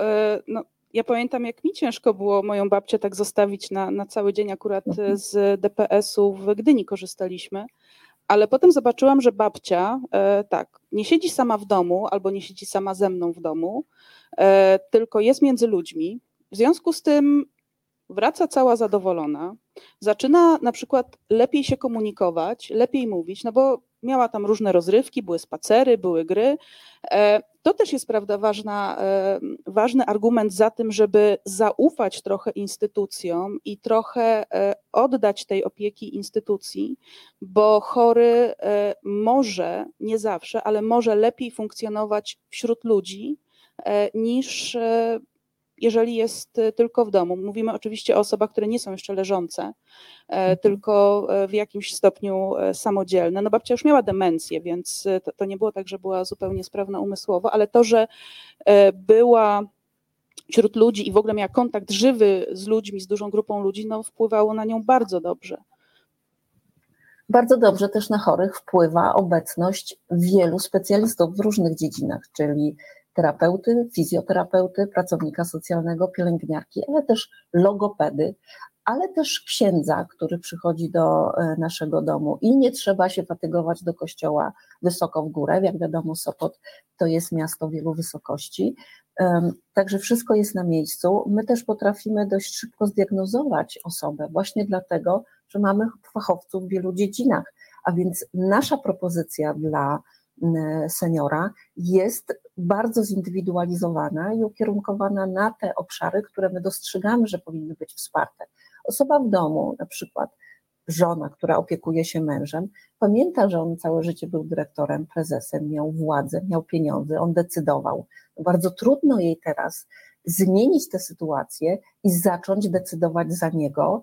no, ja pamiętam, jak mi ciężko było moją babcię tak zostawić na, na cały dzień. Akurat mhm. z DPS-u w Gdyni korzystaliśmy ale potem zobaczyłam, że babcia e, tak, nie siedzi sama w domu albo nie siedzi sama ze mną w domu, e, tylko jest między ludźmi. W związku z tym wraca cała zadowolona, zaczyna na przykład lepiej się komunikować, lepiej mówić, no bo miała tam różne rozrywki, były spacery, były gry. E, to też jest, prawda, ważna, e, ważny argument za tym, żeby zaufać trochę instytucjom i trochę e, oddać tej opieki instytucji, bo chory może, nie zawsze, ale może lepiej funkcjonować wśród ludzi niż jeżeli jest e, tylko w domu. Mówimy oczywiście o osobach, które nie są jeszcze leżące, e, mhm. tylko e, w jakimś stopniu samodzielne. No babcia już miała demencję, więc to, to nie było tak, że była zupełnie sprawna umysłowo, ale to, że była wśród ludzi i w ogóle miała kontakt żywy z ludźmi, z dużą grupą ludzi, no wpływało na nią bardzo dobrze. Bardzo dobrze też na chorych wpływa obecność wielu specjalistów w różnych dziedzinach, czyli terapeuty, fizjoterapeuty, pracownika socjalnego, pielęgniarki, ale też logopedy, ale też księdza, który przychodzi do e, naszego domu i nie trzeba się fatygować do kościoła wysoko w górę. Jak wiadomo, Sopot to jest miasto wielu wysokości. Także wszystko jest na miejscu. My też potrafimy dość szybko zdiagnozować osobę, właśnie dlatego, że mamy fachowców w wielu dziedzinach. A więc nasza propozycja dla seniora jest bardzo zindywidualizowana i ukierunkowana na te obszary, które my dostrzegamy, że powinny być wsparte. Osoba w domu, na przykład żona, która opiekuje się mężem, pamięta, że on całe życie był dyrektorem, prezesem, miał władzę, miał pieniądze, on decydował. Bardzo trudno jej teraz zmienić tę sytuację i zacząć decydować za niego,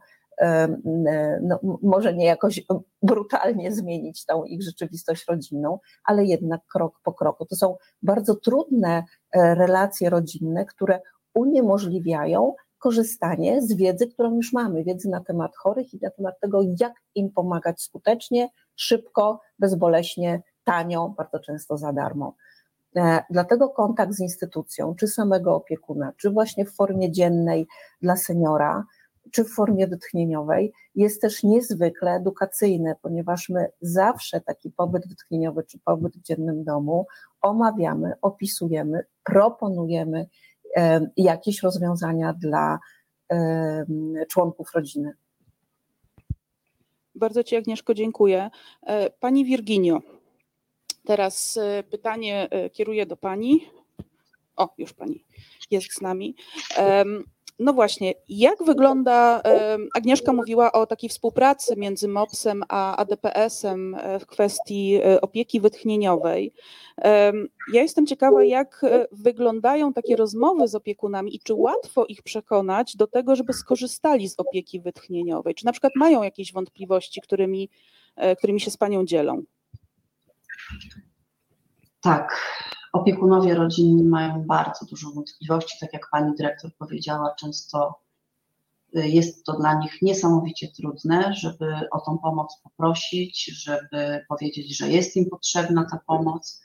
no, może nie jakoś brutalnie zmienić tą ich rzeczywistość rodzinną, ale jednak krok po kroku. To są bardzo trudne e, relacje rodzinne, które uniemożliwiają korzystanie z wiedzy, którą już mamy, wiedzy na temat chorych i na temat tego, jak im pomagać skutecznie, szybko, bezboleśnie, tanio, bardzo często za darmo. E, dlatego kontakt z instytucją, czy samego opiekuna, czy właśnie w formie dziennej dla seniora, czy w formie wytchnieniowej, jest też niezwykle edukacyjne, ponieważ my zawsze taki pobyt wytchnieniowy czy pobyt w dziennym domu omawiamy, opisujemy, proponujemy jakieś rozwiązania dla członków rodziny. Bardzo Ci, Agnieszko, dziękuję. E, pani Wirginio, teraz e, pytanie e, kieruję do Pani. O, już Pani jest z nami. No właśnie, jak wygląda, Agnieszka mówiła o takiej współpracy między MOPS-em a ADPS-em e, w kwestii e, opieki wytchnieniowej. Ja jestem ciekawa, jak e, wyglądają takie rozmowy z opiekunami i czy łatwo ich przekonać do tego, żeby skorzystali z opieki wytchnieniowej? Czy na przykład mają jakieś wątpliwości, którymi, którymi się z Panią dzielą? Tak, Opiekunowie rodzinni mają bardzo dużo wątpliwości, tak jak pani dyrektor powiedziała, często y, jest to dla nich niesamowicie trudne, żeby o tą pomoc poprosić, żeby powiedzieć, że jest im potrzebna ta pomoc,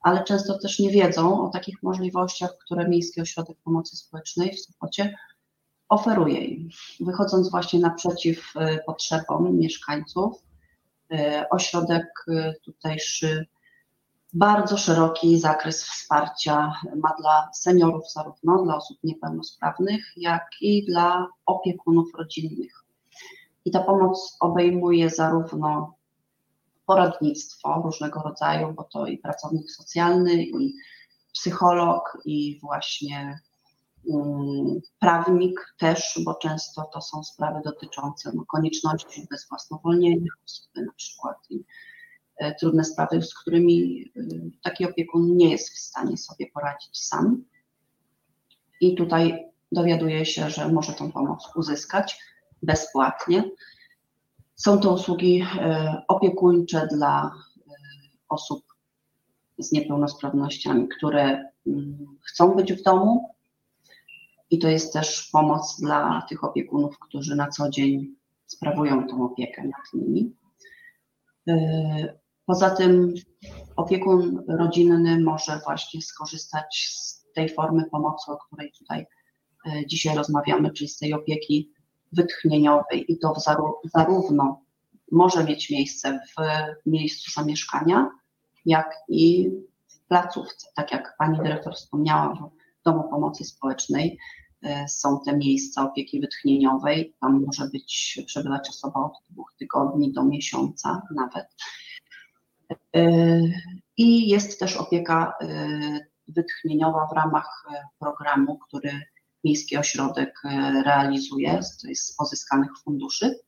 ale często też nie wiedzą o takich możliwościach, które Miejski Ośrodek Pomocy Społecznej w Sopocie oferuje im. Wychodząc właśnie naprzeciw y, potrzebom mieszkańców, y, ośrodek tutejszy bardzo szeroki zakres wsparcia ma dla seniorów, zarówno dla osób niepełnosprawnych, jak i dla opiekunów rodzinnych. I ta pomoc obejmuje zarówno poradnictwo różnego rodzaju, bo to i pracownik socjalny, i psycholog, i właśnie um, prawnik też, bo często to są sprawy dotyczące no, konieczności bezwłasnowolnienia osoby na przykład. I, trudne sprawy, z którymi e, taki opiekun nie jest w stanie sobie poradzić sam. I tutaj dowiaduje się, że może tą pomoc uzyskać bezpłatnie. Są to usługi e, opiekuńcze dla e, osób z niepełnosprawnościami, które mm, chcą być w domu. I to jest też pomoc dla tych opiekunów, którzy na co dzień sprawują tą opiekę nad nimi. E, poza tym opiekun rodzinny może właśnie skorzystać z tej formy pomocy, o której tutaj dzisiaj rozmawiamy, czyli z tej opieki wytchnieniowej i to zarówno może mieć miejsce w miejscu zamieszkania, jak i w placówce. Tak jak pani dyrektor wspomniała, w Domu Pomocy Społecznej e, są te miejsca opieki wytchnieniowej. Tam może być przebywać osoba od dwóch tygodni do miesiąca nawet. E, I jest też opieka e, wytchnieniowa w ramach programu, który Miejski Ośrodek e, realizuje, z pozyskanych funduszy.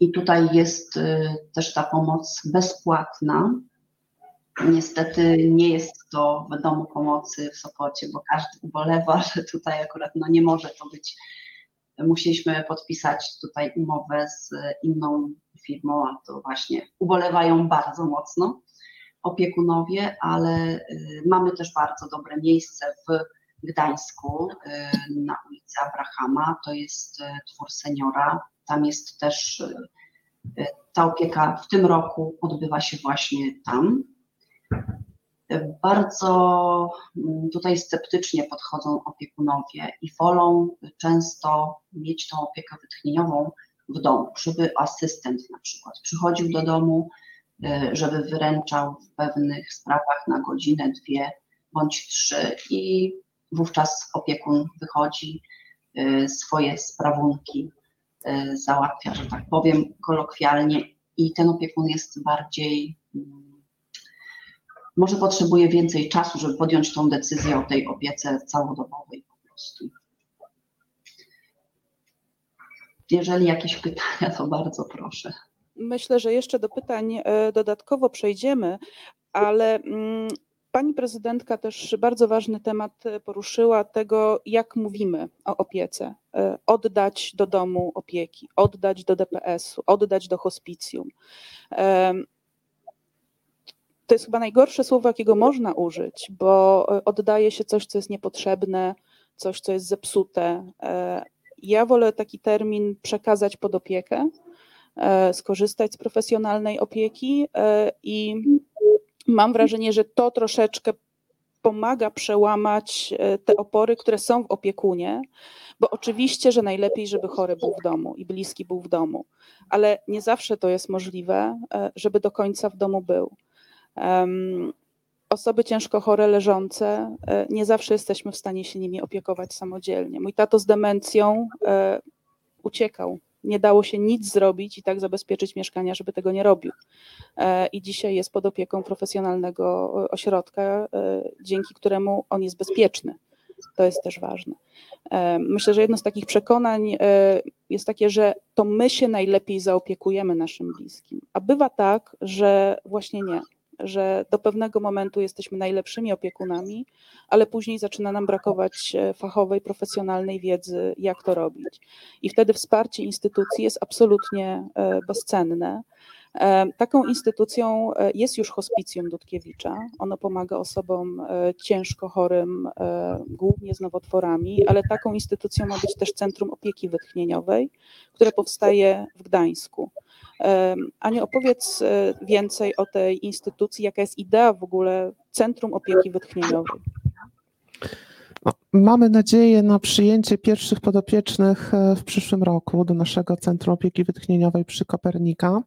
I tutaj jest e, też ta pomoc bezpłatna. Niestety nie jest to w domu pomocy w Sopocie, bo każdy ubolewa, że tutaj akurat no nie może to być. Musieliśmy podpisać tutaj umowę z inną firmą, a to właśnie ubolewają bardzo mocno opiekunowie, ale e, mamy też bardzo dobre miejsce w Gdańsku y, na ulicy Abrahama. To jest y, twór seniora. Tam jest też y, ta opieka w tym roku odbywa się właśnie tam. Bardzo mm, tutaj sceptycznie podchodzą opiekunowie i wolą często mieć tą opiekę wytchnieniową w domu, żeby asystent na przykład przychodził do domu, żeby wyręczał w pewnych sprawach na godzinę, dwie bądź trzy i wówczas opiekun wychodzi, y, swoje sprawunki y, załatwia, że tak powiem kolokwialnie i ten opiekun jest bardziej, mm, może potrzebuje więcej czasu, żeby podjąć tą decyzję o tej opiece całodobowej po prostu. Jeżeli jakieś pytania, to bardzo proszę. Myślę, że jeszcze do pytań e, dodatkowo przejdziemy, ale mm, Pani prezydentka też bardzo ważny temat e, poruszyła tego, jak mówimy o opiece. E, oddać do domu opieki, oddać do DPS-u, oddać do hospicjum. To jest chyba najgorsze słowo, jakiego można użyć, bo e, oddaje się coś, co jest niepotrzebne, coś, co jest zepsute. Ja wolę taki termin przekazać pod opiekę, skorzystać z profesjonalnej opieki i mam wrażenie, że to troszeczkę pomaga przełamać e, te opory, które są w opiekunie, bo oczywiście, że najlepiej, żeby chory był w domu i bliski był w domu, ale nie zawsze to jest możliwe, e, żeby do końca w domu był. Osoby ciężko chore, leżące, e, nie zawsze jesteśmy w stanie się nimi opiekować samodzielnie. Mój tato z demencją uciekał nie dało się nic zrobić i tak zabezpieczyć mieszkania, żeby tego nie robił. E, I dzisiaj jest pod opieką profesjonalnego e, ośrodka, e, dzięki któremu on jest bezpieczny. To jest też ważne. Myślę, że jedno z takich przekonań jest takie, że to my się najlepiej zaopiekujemy naszym bliskim. A bywa tak, że właśnie nie, że do pewnego momentu jesteśmy najlepszymi opiekunami, ale później zaczyna nam brakować e, fachowej, profesjonalnej wiedzy, jak to robić. I wtedy wsparcie instytucji jest absolutnie e, bezcenne. E, taką instytucją jest już hospicjum Dudkiewicza. Ono pomaga osobom ciężko chorym, głównie z nowotworami, ale taką instytucją ma być też Centrum Opieki Wytchnieniowej, które powstaje w Gdańsku. Aniu, opowiedz e, więcej o tej instytucji, jaka jest idea w ogóle Centrum Opieki Wytchnieniowej. No, mamy nadzieję na przyjęcie pierwszych podopiecznych e, w przyszłym roku do naszego Centrum Opieki Wytchnieniowej przy Kopernika.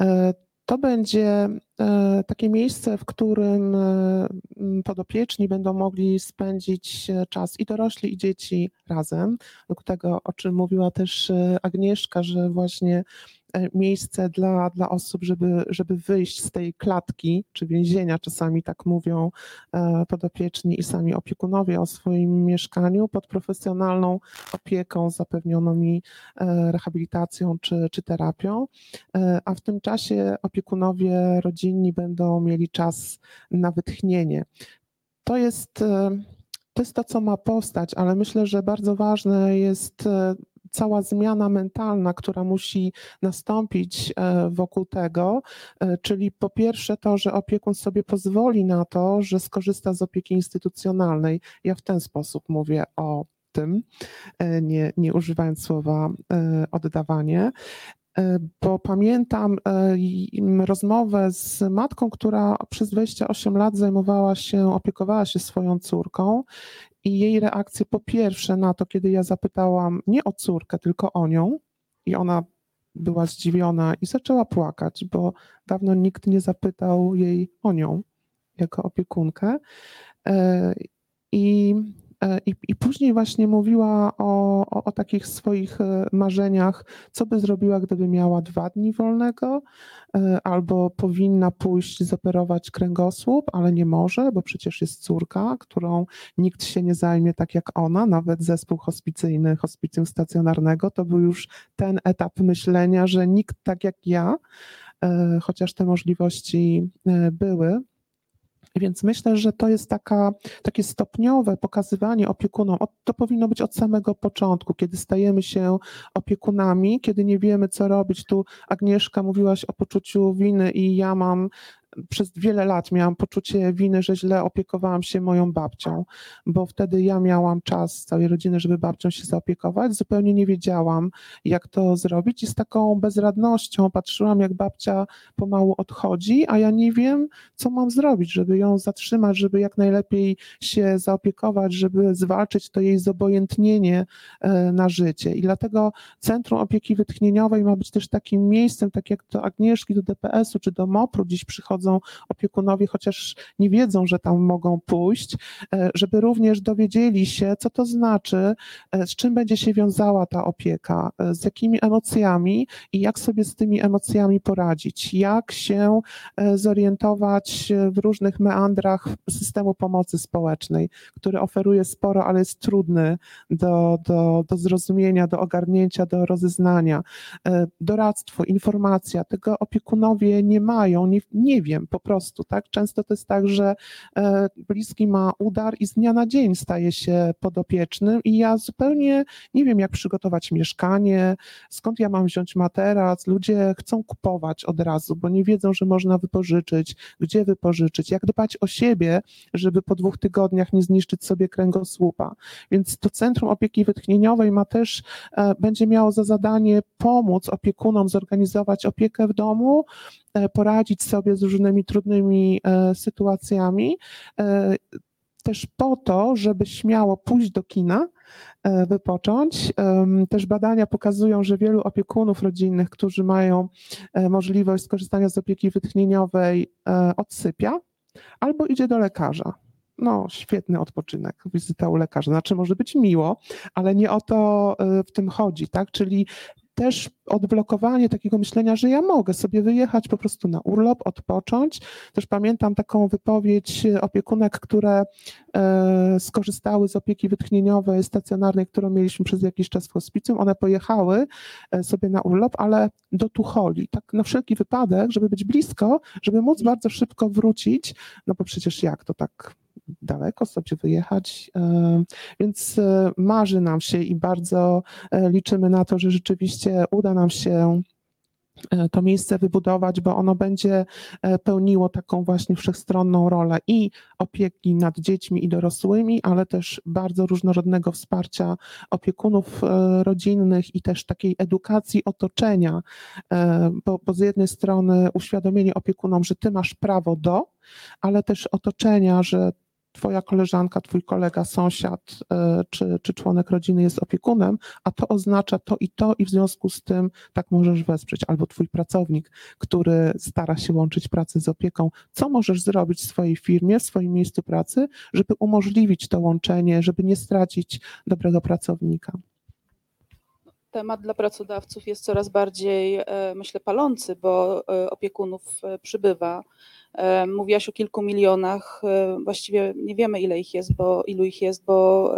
E, to będzie e, takie miejsce, w którym podopieczni będą mogli spędzić czas i dorośli, i dzieci razem. Do tego, o czym mówiła też Agnieszka, że właśnie miejsce dla, dla osób, żeby, żeby wyjść z tej klatki czy więzienia, czasami tak mówią e, podopieczni i sami opiekunowie o swoim mieszkaniu pod profesjonalną opieką zapewnioną mi e, rehabilitacją czy, czy terapią, a w tym czasie opiekunowie rodzinni będą mieli czas na wytchnienie. To jest to jest to, co ma powstać, ale myślę, że bardzo ważne jest cała zmiana mentalna, która musi nastąpić e, wokół tego, e, czyli po pierwsze to, że opiekun sobie pozwoli na to, że skorzysta z opieki instytucjonalnej. Ja w ten sposób mówię o tym, e, nie, nie używając słowa oddawanie bo pamiętam rozmowę z matką, która przez 28 lat zajmowała się, opiekowała się swoją córką i jej reakcję po pierwsze na to, kiedy ja zapytałam nie o córkę, tylko o nią, i ona była zdziwiona i zaczęła płakać, bo dawno nikt nie zapytał jej o nią jako opiekunkę. E, I I, I, później właśnie mówiła o, o, o, takich swoich e, marzeniach, co by zrobiła, gdyby miała dwa dni wolnego, e, albo powinna pójść zoperować kręgosłup, ale nie może, bo przecież jest córka, którą nikt się nie zajmie tak jak ona, nawet zespół hospicyjny, hospicjum stacjonarnego, to był już ten etap myślenia, że nikt tak jak ja, chociaż te możliwości były, więc myślę, że to jest taka, takie stopniowe pokazywanie opiekunom. To powinno być od samego początku, kiedy stajemy się opiekunami, kiedy nie wiemy, co robić. Tu Agnieszka mówiłaś o poczuciu winy i ja mam przez wiele lat miałam poczucie winy, że źle opiekowałam się moją babcią, bo wtedy ja miałam czas całej rodziny, żeby babcią się zaopiekować. Zupełnie nie wiedziałam, jak to zrobić i z taką bezradnością patrzyłam, jak babcia pomału odchodzi, a ja nie wiem, co mam zrobić, żeby ją zatrzymać, żeby jak najlepiej się zaopiekować, żeby zwalczyć to jej zobojętnienie e, na życie. I dlatego Centrum Opieki Wytchnieniowej ma być też takim miejscem, tak jak do Agnieszki, do DPS-u czy do MOPR-u, dziś przychodzą opiekunowie, chociaż nie wiedzą, że tam mogą pójść, e, żeby również dowiedzieli się, co to znaczy, e, z czym będzie się wiązała ta opieka, e, z jakimi emocjami i jak sobie z tymi emocjami poradzić, jak się zorientować w różnych meandrach systemu pomocy społecznej, który oferuje sporo, ale jest trudny do, do, do zrozumienia, do ogarnięcia, do rozeznania. Doradztwo, informacja, tego opiekunowie nie mają, nie, nie wiem po prostu, tak? Często to jest tak, że e, bliski ma udar i z dnia na dzień staje się podopiecznym i ja zupełnie nie wiem, jak przygotować mieszkanie, skąd ja mam wziąć materac. Ludzie chcą kupować od razu, bo nie wiedzą, że można wypożyczyć, gdzie wypożyczyć, jak dbać o siebie, żeby po dwóch tygodniach nie zniszczyć sobie kręgosłupa. Więc to Centrum Opieki Wytchnieniowej ma też, e, będzie miało za zadanie pomóc opiekunom zorganizować opiekę w domu, E, poradzić sobie z różnymi trudnymi e, sytuacjami, e, też po to, żeby śmiało pójść do kina, wypocząć. Też badania pokazują, że wielu opiekunów rodzinnych, którzy mają możliwość skorzystania z opieki wytchnieniowej, odsypia albo idzie do lekarza. No, świetny odpoczynek, wizyta u lekarza. Znaczy, może być miło, ale nie o to w tym chodzi, tak? Czyli też odblokowanie takiego myślenia, że ja mogę sobie wyjechać po prostu na urlop, odpocząć. Też pamiętam taką wypowiedź opiekunek, które e, skorzystały z opieki wytchnieniowej stacjonarnej, którą mieliśmy przez jakiś czas w hospicjum. One pojechały e, sobie na urlop, ale do Tucholi, tak na wszelki wypadek, żeby być blisko, żeby móc bardzo szybko wrócić, no bo przecież jak to tak daleko sobie wyjechać, e, więc e, marzy nam się i bardzo e, liczymy na to, że rzeczywiście uda nam się to miejsce wybudować, bo ono będzie pełniło taką właśnie wszechstronną rolę i opieki nad dziećmi i dorosłymi, ale też bardzo różnorodnego wsparcia opiekunów rodzinnych i też takiej edukacji otoczenia, bo, bo z jednej strony uświadomienie opiekunom, że ty masz prawo do, ale też otoczenia, że twoja koleżanka, twój kolega, sąsiad e, czy, czy członek rodziny jest opiekunem, a to oznacza to i to i w związku z tym tak możesz wesprzeć, albo twój pracownik, który stara się łączyć pracę z opieką, co możesz zrobić w swojej firmie, w swoim miejscu pracy, żeby umożliwić to łączenie, żeby nie stracić dobrego pracownika temat dla pracodawców jest coraz bardziej, e, myślę, palący, bo e, opiekunów przybywa. Mówiłaś o kilku milionach, właściwie nie wiemy ile ich jest, bo ilu ich jest, bo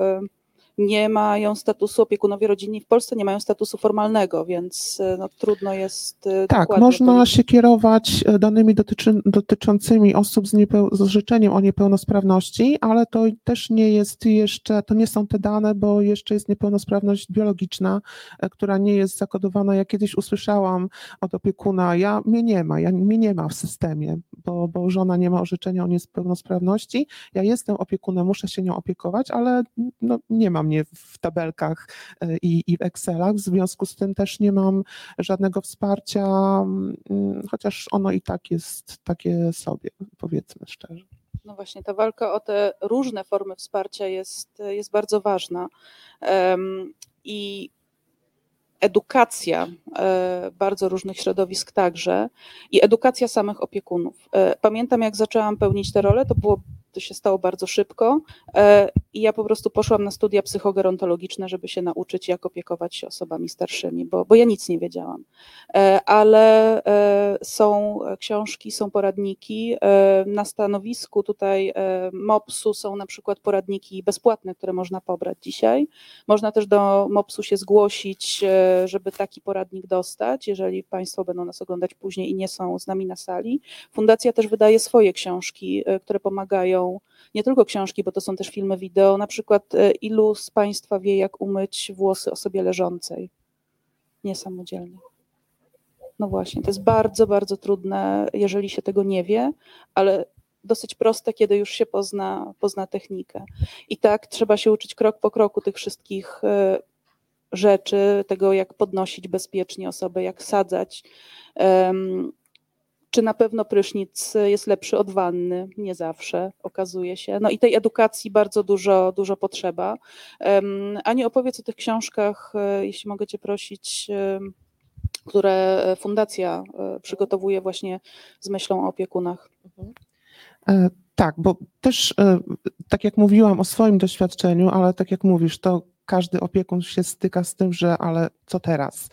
nie mają statusu opiekunowie rodzinni w Polsce, nie mają statusu formalnego, więc e, no, trudno jest. E, tak, można się kierować e, danymi dotyczy, dotyczącymi osób z, niepeł- z życzeniem o niepełnosprawności, ale to też nie jest jeszcze, to nie są te dane, bo jeszcze jest niepełnosprawność biologiczna, która nie jest zakodowana. Ja kiedyś usłyszałam od opiekuna, ja mnie nie ma, ja, mnie nie ma w systemie, bo, bo żona nie ma orzeczenia o niepełnosprawności. Ja jestem opiekunem, muszę się nią opiekować, ale no, nie mam mnie w tabelkach e, i, i w Excelach. W związku z tym też nie mam żadnego wsparcia, mm, chociaż ono i tak jest takie sobie, powiedzmy szczerze. No właśnie, ta walka o te różne formy wsparcia jest, jest bardzo ważna. Um, I edukacja e, bardzo różnych środowisk także i edukacja samych opiekunów. E, pamiętam, jak zaczęłam pełnić tę rolę, to było to się stało bardzo szybko e, i ja po prostu poszłam na studia psychogerontologiczne, żeby się nauczyć, jak opiekować się osobami starszymi, bo, bo ja nic nie wiedziałam. E, ale e, są książki, są poradniki. Na stanowisku tutaj MOPS-u są na przykład poradniki bezpłatne, które można pobrać dzisiaj. Można też do MOPS-u się zgłosić, żeby taki poradnik dostać, jeżeli Państwo będą nas oglądać później i nie są z nami na sali. Fundacja też wydaje swoje książki, które pomagają nie tylko książki, bo to są też filmy wideo, na przykład e, ilu z Państwa wie, jak umyć włosy osobie leżącej niesamodzielnie. No właśnie, to jest bardzo, bardzo trudne, jeżeli się tego nie wie, ale dosyć proste, kiedy już się pozna, pozna technikę. I tak trzeba się uczyć krok po kroku tych wszystkich e, rzeczy, tego jak podnosić bezpiecznie osobę, jak sadzać, czy na pewno prysznic jest lepszy od wanny? Nie zawsze, okazuje się. No i tej edukacji bardzo dużo, dużo potrzeba. Ani opowiedz o tych książkach, e, jeśli mogę Cię prosić, które fundacja e, przygotowuje właśnie z myślą o opiekunach. E, tak, bo też tak jak mówiłam o swoim doświadczeniu, ale tak jak mówisz, to każdy opiekun się styka z tym, że ale co teraz?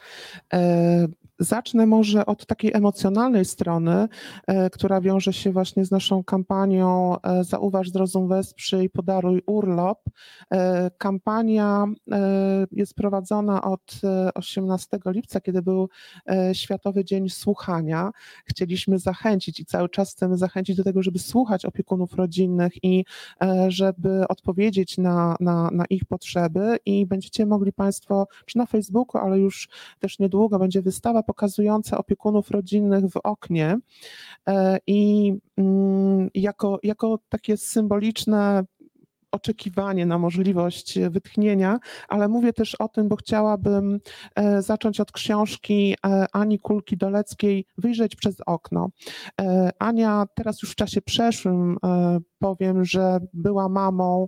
Zacznę może od takiej emocjonalnej strony, e, która wiąże się właśnie z naszą kampanią e, Zauważ, zrozum, wesprzyj, podaruj urlop. E, kampania jest prowadzona od 18 lipca, kiedy był Światowy Dzień Słuchania. Chcieliśmy zachęcić i cały czas chcemy zachęcić do tego, żeby słuchać opiekunów rodzinnych i żeby odpowiedzieć na, na, na ich potrzeby i będziecie mogli Państwo, czy na Facebooku, ale już też niedługo będzie wystawa pokazujące opiekunów rodzinnych w oknie e, i mm, jako, jako takie symboliczne oczekiwanie na możliwość wytchnienia, ale mówię też o tym, bo chciałabym e, zacząć od książki e, Ani Kulki Doleckiej Wyjrzeć przez okno. Ania teraz już w czasie przeszłym powiem, że była mamą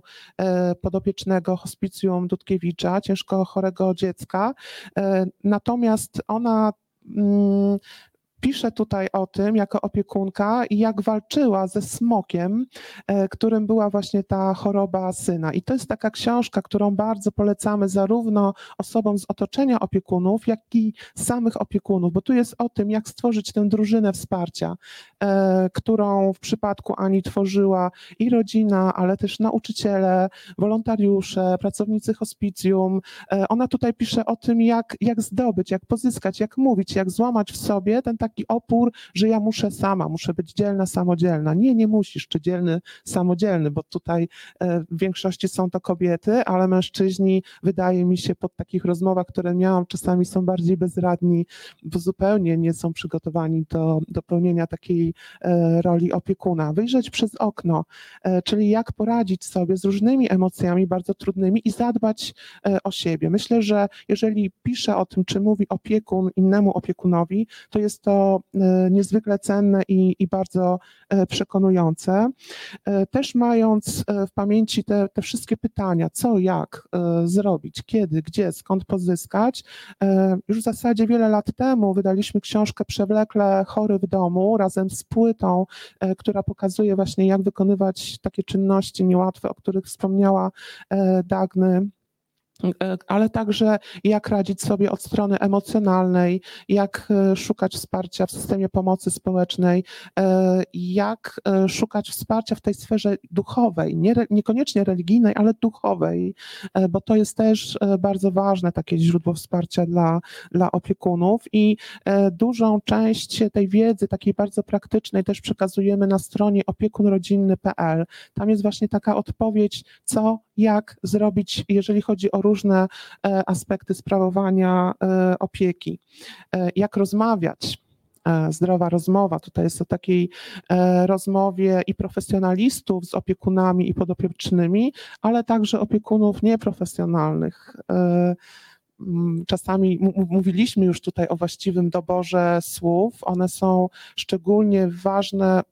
podopiecznego hospicjum Dudkiewicza, ciężko chorego dziecka. Natomiast ona 嗯 pisze tutaj o tym jako opiekunka i jak walczyła ze smokiem, e, którym była właśnie ta choroba syna. I to jest taka książka, którą bardzo polecamy zarówno osobom z otoczenia opiekunów, jak i samych opiekunów, bo tu jest o tym, jak stworzyć tę drużynę wsparcia, e, którą w przypadku Ani tworzyła i rodzina, ale też nauczyciele, wolontariusze, pracownicy hospicjum. E, ona tutaj pisze o tym, jak, jak zdobyć, jak pozyskać, jak mówić, jak złamać w sobie ten taki opór, że ja muszę sama, muszę być dzielna, samodzielna. Nie, nie musisz, czy dzielny, samodzielny, bo tutaj e, w większości są to kobiety, ale mężczyźni, wydaje mi się, po takich rozmowach, które miałam, czasami są bardziej bezradni, bo zupełnie nie są przygotowani do, do pełnienia takiej e, roli opiekuna. Wyjrzeć przez okno, e, czyli jak poradzić sobie z różnymi emocjami bardzo trudnymi i zadbać o siebie. Myślę, że jeżeli pisze o tym, czy mówi opiekun innemu opiekunowi, to jest to to niezwykle cenne i, i bardzo przekonujące. Też mając w pamięci te, te wszystkie pytania, co, jak zrobić, kiedy, gdzie, skąd pozyskać, już w zasadzie wiele lat temu wydaliśmy książkę Przewlekle chory w domu razem z płytą, która pokazuje właśnie, jak wykonywać takie czynności niełatwe, o których wspomniała Dagny E, ale także jak radzić sobie od strony emocjonalnej, jak e, szukać wsparcia w systemie pomocy społecznej, e, jak szukać wsparcia w tej sferze duchowej, nie, niekoniecznie religijnej, ale duchowej, bo to jest też bardzo ważne takie źródło wsparcia dla, dla opiekunów i dużą część tej wiedzy, takiej bardzo praktycznej, też przekazujemy na stronie opiekunrodzinny.pl. Tam jest właśnie taka odpowiedź, co, jak zrobić, jeżeli chodzi o różne e, aspekty sprawowania e, opieki. E, jak rozmawiać, zdrowa rozmowa. Tutaj jest o takiej rozmowie i profesjonalistów z opiekunami i podopiecznymi, ale także opiekunów nieprofesjonalnych. Czasami mówiliśmy już tutaj o właściwym doborze słów. One są szczególnie ważne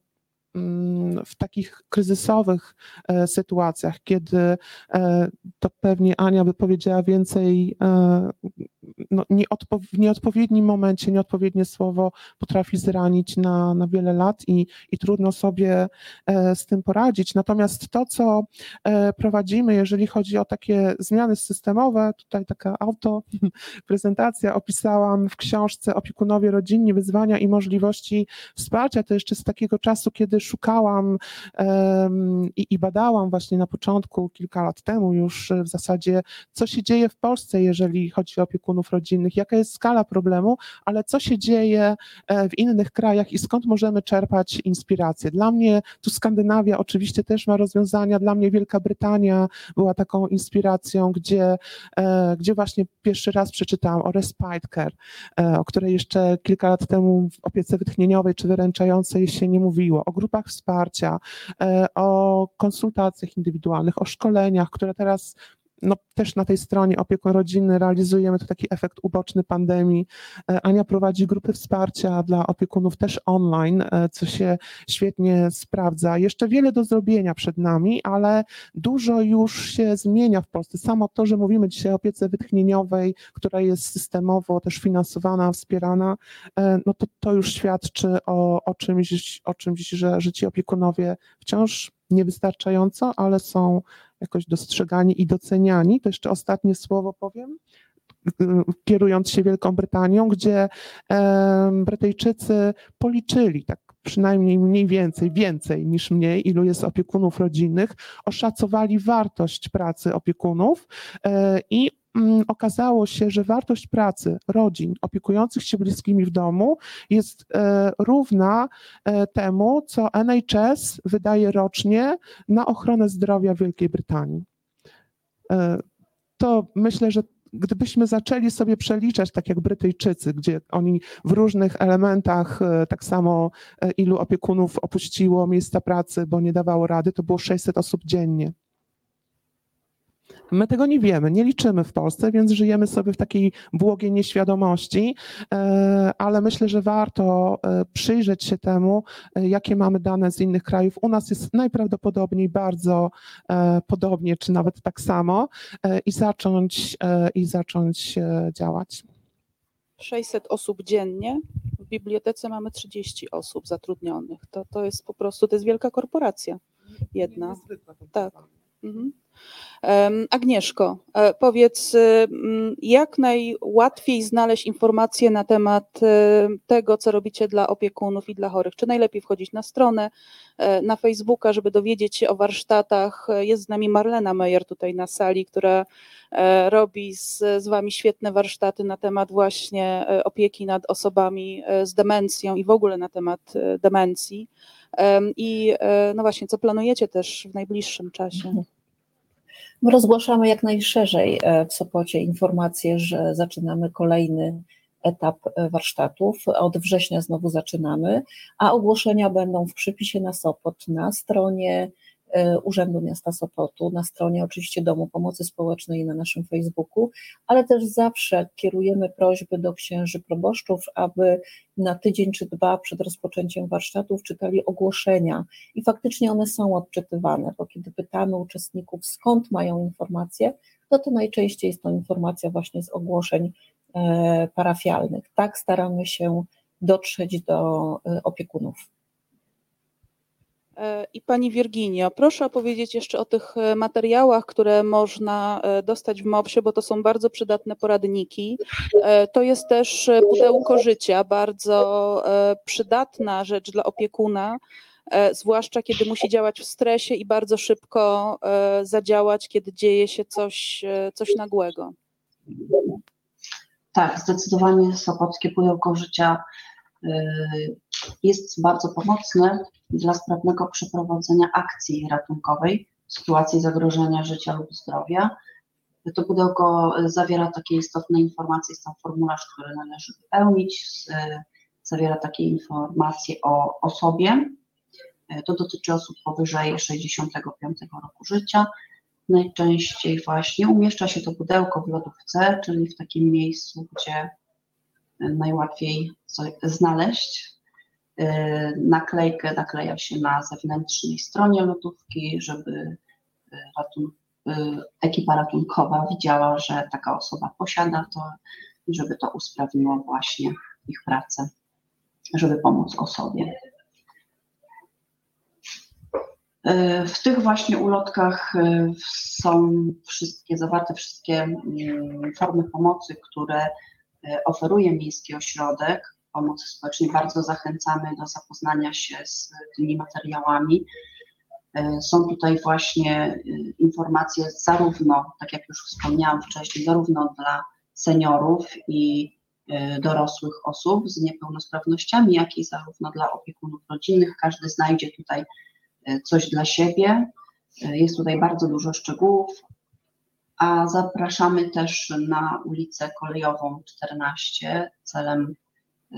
Mm, w takich kryzysowych e, sytuacjach, kiedy e, to pewnie Ania by powiedziała więcej, e, no, nieodpo w nieodpowiednim momencie, nieodpowiednie słowo potrafi zranić na, na wiele lat i, i trudno sobie z tym poradzić. Natomiast to, co prowadzimy, jeżeli chodzi o takie zmiany systemowe, tutaj taka auto prezentacja opisałam w książce Opiekunowie rodzinni, wyzwania i możliwości wsparcia, to jeszcze z takiego czasu, kiedy szukałam i, i badałam właśnie na początku, kilka lat temu już w zasadzie, co się dzieje w Polsce, jeżeli chodzi o opiekunów rodzinnych, jaka jest skala problemu, ale co się dzieje e, w innych krajach i skąd możemy czerpać inspirację. Dla mnie tu Skandynawia oczywiście też ma rozwiązania, dla mnie Wielka Brytania była taką inspiracją, gdzie, e, gdzie właśnie pierwszy raz przeczytałam o respite care, e, o której jeszcze kilka lat temu w opiece wytchnieniowej czy wyręczającej się nie mówiło, o grupach wsparcia, o konsultacjach indywidualnych, o szkoleniach, które teraz no, też na tej stronie opiekun rodzinny realizujemy to taki efekt uboczny pandemii. E, Ania prowadzi grupy wsparcia dla opiekunów też online, e, co się świetnie sprawdza. Jeszcze wiele do zrobienia przed nami, ale dużo już się zmienia w Polsce. Samo to, że mówimy dzisiaj o opiece wytchnieniowej, która jest systemowo też finansowana, wspierana, e, no to, to już świadczy o, o czymś, o czymś że, że ci opiekunowie wciąż niewystarczająco, ale są jakoś dostrzegani i doceniani. To jeszcze ostatnie słowo powiem kierując się Wielką Brytanią, gdzie Brytyjczycy policzyli, tak przynajmniej mniej więcej, więcej niż mniej, ilu jest opiekunów rodzinnych, oszacowali wartość pracy opiekunów e, i okazało się, że wartość pracy rodzin opiekujących się bliskimi w domu jest e, równa e, temu, co NHS wydaje rocznie na ochronę zdrowia w Wielkiej Brytanii. E, to myślę, że gdybyśmy zaczęli sobie przeliczać, tak jak Brytyjczycy, gdzie oni w różnych elementach, tak samo ilu opiekunów opuściło miejsca pracy, bo nie dawało rady, to było 600 osób dziennie. My tego nie wiemy, nie liczymy w Polsce, więc żyjemy sobie w takiej błogiej nieświadomości, e, ale myślę, że warto e, przyjrzeć się temu, e, jakie mamy dane z innych krajów. U nas jest najprawdopodobniej bardzo podobnie, czy nawet tak samo i zacząć, i zacząć działać. 600 osób dziennie. W bibliotece mamy 30 osób zatrudnionych. To, to jest po prostu, to jest wielka korporacja jedna. Tak. Mhm. Agnieszko, e, powiedz, y, jak najłatwiej znaleźć informacje na temat y, tego, co robicie dla opiekunów i dla chorych? Czy najlepiej wchodzić na stronę, e, na Facebooka, żeby dowiedzieć się o warsztatach? Jest z nami Marlena Meyer tutaj na sali, która e, robi z, z Wami świetne warsztaty na temat właśnie opieki nad osobami z demencją i w ogóle na temat demencji. I no właśnie, co planujecie też w najbliższym czasie? My rozgłaszamy jak najszerzej e, w Sopocie informację, że zaczynamy kolejny etap e, warsztatów. Od września znowu zaczynamy, a ogłoszenia będą w przypisie na Sopot na stronie Urzędu Miasta Sopotu, na stronie oczywiście Domu Pomocy Społecznej i na naszym Facebooku, ale też zawsze kierujemy prośby do księży proboszczów, aby na tydzień czy dwa przed rozpoczęciem warsztatów czytali ogłoszenia i faktycznie one są odczytywane, bo kiedy pytamy uczestników skąd mają informacje, no to najczęściej jest to informacja właśnie z ogłoszeń e, parafialnych. Tak staramy się dotrzeć do e, opiekunów. E, I Pani Wirginio, proszę opowiedzieć jeszcze o tych e, materiałach, które można dostać w MOPS-ie, bo to są bardzo przydatne poradniki. To jest też pudełko życia, bardzo przydatna rzecz dla opiekuna, zwłaszcza kiedy musi działać w stresie i bardzo szybko zadziałać, kiedy dzieje się coś, coś nagłego. Tak, zdecydowanie Sopockie Pudełko Życia jest bardzo pomocne dla sprawnego przeprowadzenia akcji ratunkowej w sytuacji zagrożenia życia lub zdrowia. To pudełko zawiera takie istotne informacje, jest tam formularz, który należy wypełnić, zawiera takie informacje o osobie. To dotyczy osób powyżej 65 roku życia najczęściej właśnie umieszcza się to pudełko w lodówce, czyli w takim miejscu, gdzie najłatwiej znaleźć. E, naklejkę nakleja się na zewnętrznej stronie lodówki, żeby e, ratun e, ekipa ratunkowa widziała, że taka osoba posiada to i żeby to usprawniło właśnie ich pracę, żeby pomóc osobie. W tych właśnie ulotkach są wszystkie zawarte wszystkie mm, formy pomocy, które oferuje Miejski Ośrodek Pomocy Społecznej. Bardzo zachęcamy do zapoznania się z tymi materiałami. Są tutaj właśnie informacje zarówno, tak jak już wspomniałam wcześniej, zarówno dla seniorów i dorosłych osób z niepełnosprawnościami, jak i zarówno dla opiekunów rodzinnych. Każdy znajdzie tutaj coś dla siebie. Jest tutaj bardzo dużo szczegółów, a zapraszamy też na ulicę Kolejową 14 celem y,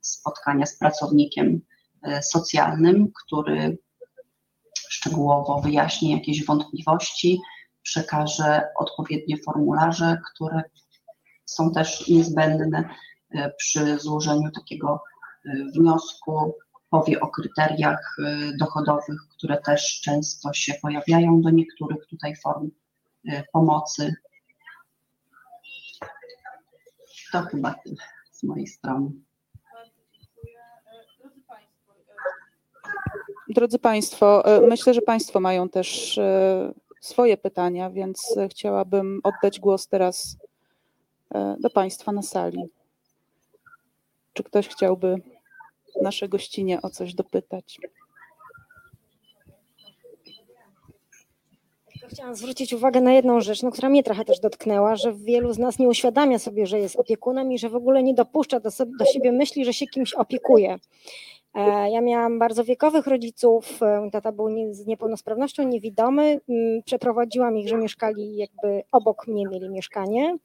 spotkania z pracownikiem y, socjalnym, który szczegółowo wyjaśni jakieś wątpliwości, przekaże odpowiednie formularze, które są też niezbędne y, przy złożeniu takiego wniosku powie o kryteriach dochodowych, które też często się pojawiają do niektórych tutaj form pomocy. To chyba tyle z mojej strony. Drodzy Państwo, y, myślę, że Państwo mają też swoje pytania, więc chciałabym oddać głos teraz do Państwa na sali. Czy ktoś chciałby nasze gościnie o coś dopytać. Chciałam zwrócić uwagę na jedną rzecz, no, która mnie trochę też dotknęła, że wielu z nas nie uświadamia sobie, że jest opiekunem i że w ogóle nie dopuszcza do, sobie, do siebie myśli, że się kimś opiekuje. E, ja miałam bardzo wiekowych rodziców, e, tata był z niepełnosprawnością niewidomy, przeprowadziłam ich, że mieszkali jakby obok mnie, mieli mieszkanie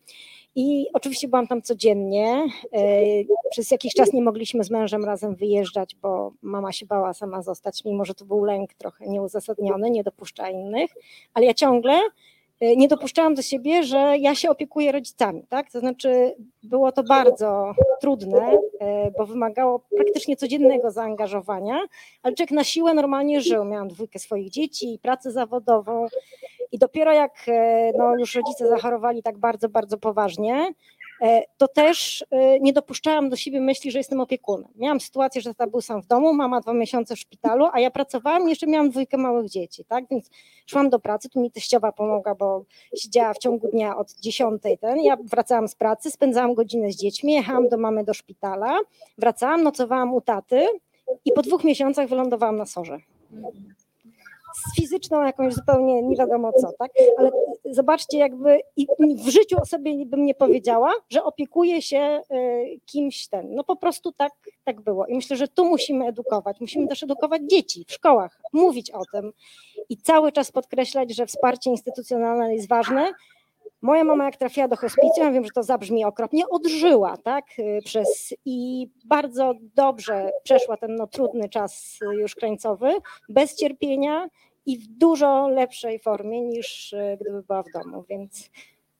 i oczywiście byłam tam codziennie. E, przez jakiś czas nie mogliśmy z mężem razem wyjeżdżać, bo mama się bała sama zostać, mimo że to był lęk trochę nieuzasadniony, nie dopuszcza innych, ale ja ciągle nie dopuszczałam do siebie, że ja się opiekuję rodzicami, tak? To znaczy było to bardzo trudne, e, bo wymagało praktycznie codziennego zaangażowania, ale człowiek na siłę normalnie żył. Miałam dwójkę swoich dzieci i pracę zawodową i dopiero jak e, no, już rodzice zachorowali tak bardzo, bardzo poważnie, e, to też e, nie dopuszczałam do siebie myśli, że jestem opiekunem. Miałam sytuację, że tata był sam w domu, mama dwa miesiące w szpitalu, a ja pracowałam i jeszcze miałam dwójkę małych dzieci, tak? Więc szłam do pracy, tu mi teściowa pomogła, bo siedziała w ciągu dnia od dziesiątej ten, ja wracałam z pracy, spędzałam godzinę z dziećmi, jechałam do mamy do szpitala, wracałam, nocowałam u taty i po dwóch miesiącach wylądowałam na sorze z fizyczną jakąś zupełnie nie wiadomo co, tak? Ale zobaczcie, jakby w życiu o sobie bym nie powiedziała, że opiekuje się y, kimś ten. No po prostu tak, tak było. I myślę, że tu musimy edukować. Musimy też edukować dzieci w szkołach, mówić o tym i cały czas podkreślać, że wsparcie instytucjonalne jest ważne. Moja mama, jak trafiła do hospicjum, wiem, że to zabrzmi okropnie, odżyła, tak, y, przez i bardzo dobrze przeszła ten no, trudny czas już krańcowy, bez cierpienia, i w dużo lepszej formie niż e, gdyby była w domu. Więc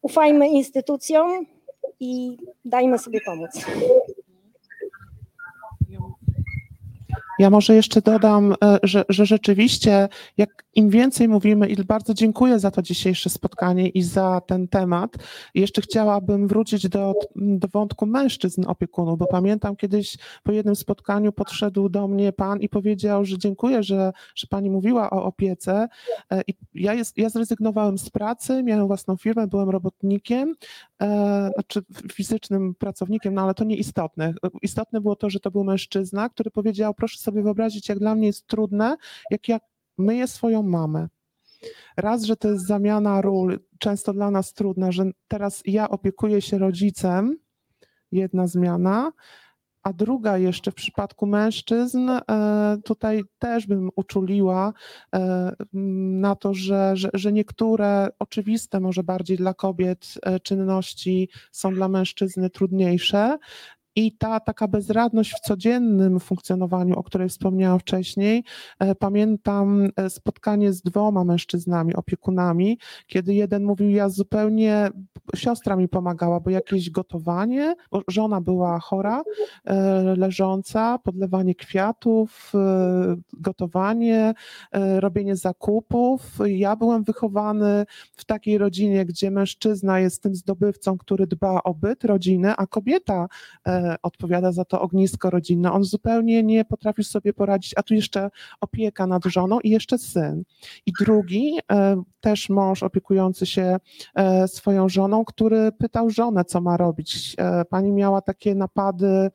ufajmy instytucjom i dajmy sobie pomóc. Ja może jeszcze dodam, e, że, że rzeczywiście, jak im więcej mówimy, i bardzo dziękuję za to dzisiejsze spotkanie i za ten temat. Jeszcze chciałabym wrócić do, do wątku mężczyzn opiekunów, bo pamiętam kiedyś po jednym spotkaniu podszedł do mnie pan i powiedział, że dziękuję, że, że pani mówiła o opiece. E, I ja, jest, ja zrezygnowałem z pracy, miałem własną firmę, byłem robotnikiem, e, znaczy fizycznym pracownikiem, no ale to nieistotne. Istotne było to, że to był mężczyzna, który powiedział, proszę sobie wyobrazić, jak dla mnie jest trudne, jak ja myję swoją mamę. Raz, że to jest zamiana ról, często dla nas trudna, że teraz ja opiekuję się rodzicem, jedna zmiana, a druga jeszcze w przypadku mężczyzn, e, tutaj też bym uczuliła e, na to, że, że, że niektóre oczywiste, może bardziej dla kobiet, e, czynności są dla mężczyzny trudniejsze. I ta taka bezradność w codziennym funkcjonowaniu, o której wspomniałam wcześniej, e, pamiętam e, spotkanie z dwoma mężczyznami, opiekunami, kiedy jeden mówił, ja zupełnie, siostra mi pomagała, bo jakieś gotowanie, bo żona była chora, e, leżąca, podlewanie kwiatów, gotowanie, robienie zakupów. Ja byłem wychowany w takiej rodzinie, gdzie mężczyzna jest tym zdobywcą, który dba o byt rodziny, a kobieta odpowiada za to ognisko rodzinne. On zupełnie nie potrafił sobie poradzić, a tu jeszcze opieka nad żoną i jeszcze syn. I drugi, e, też mąż opiekujący się e, swoją żoną, który pytał żonę, co ma robić. E, pani miała takie napady,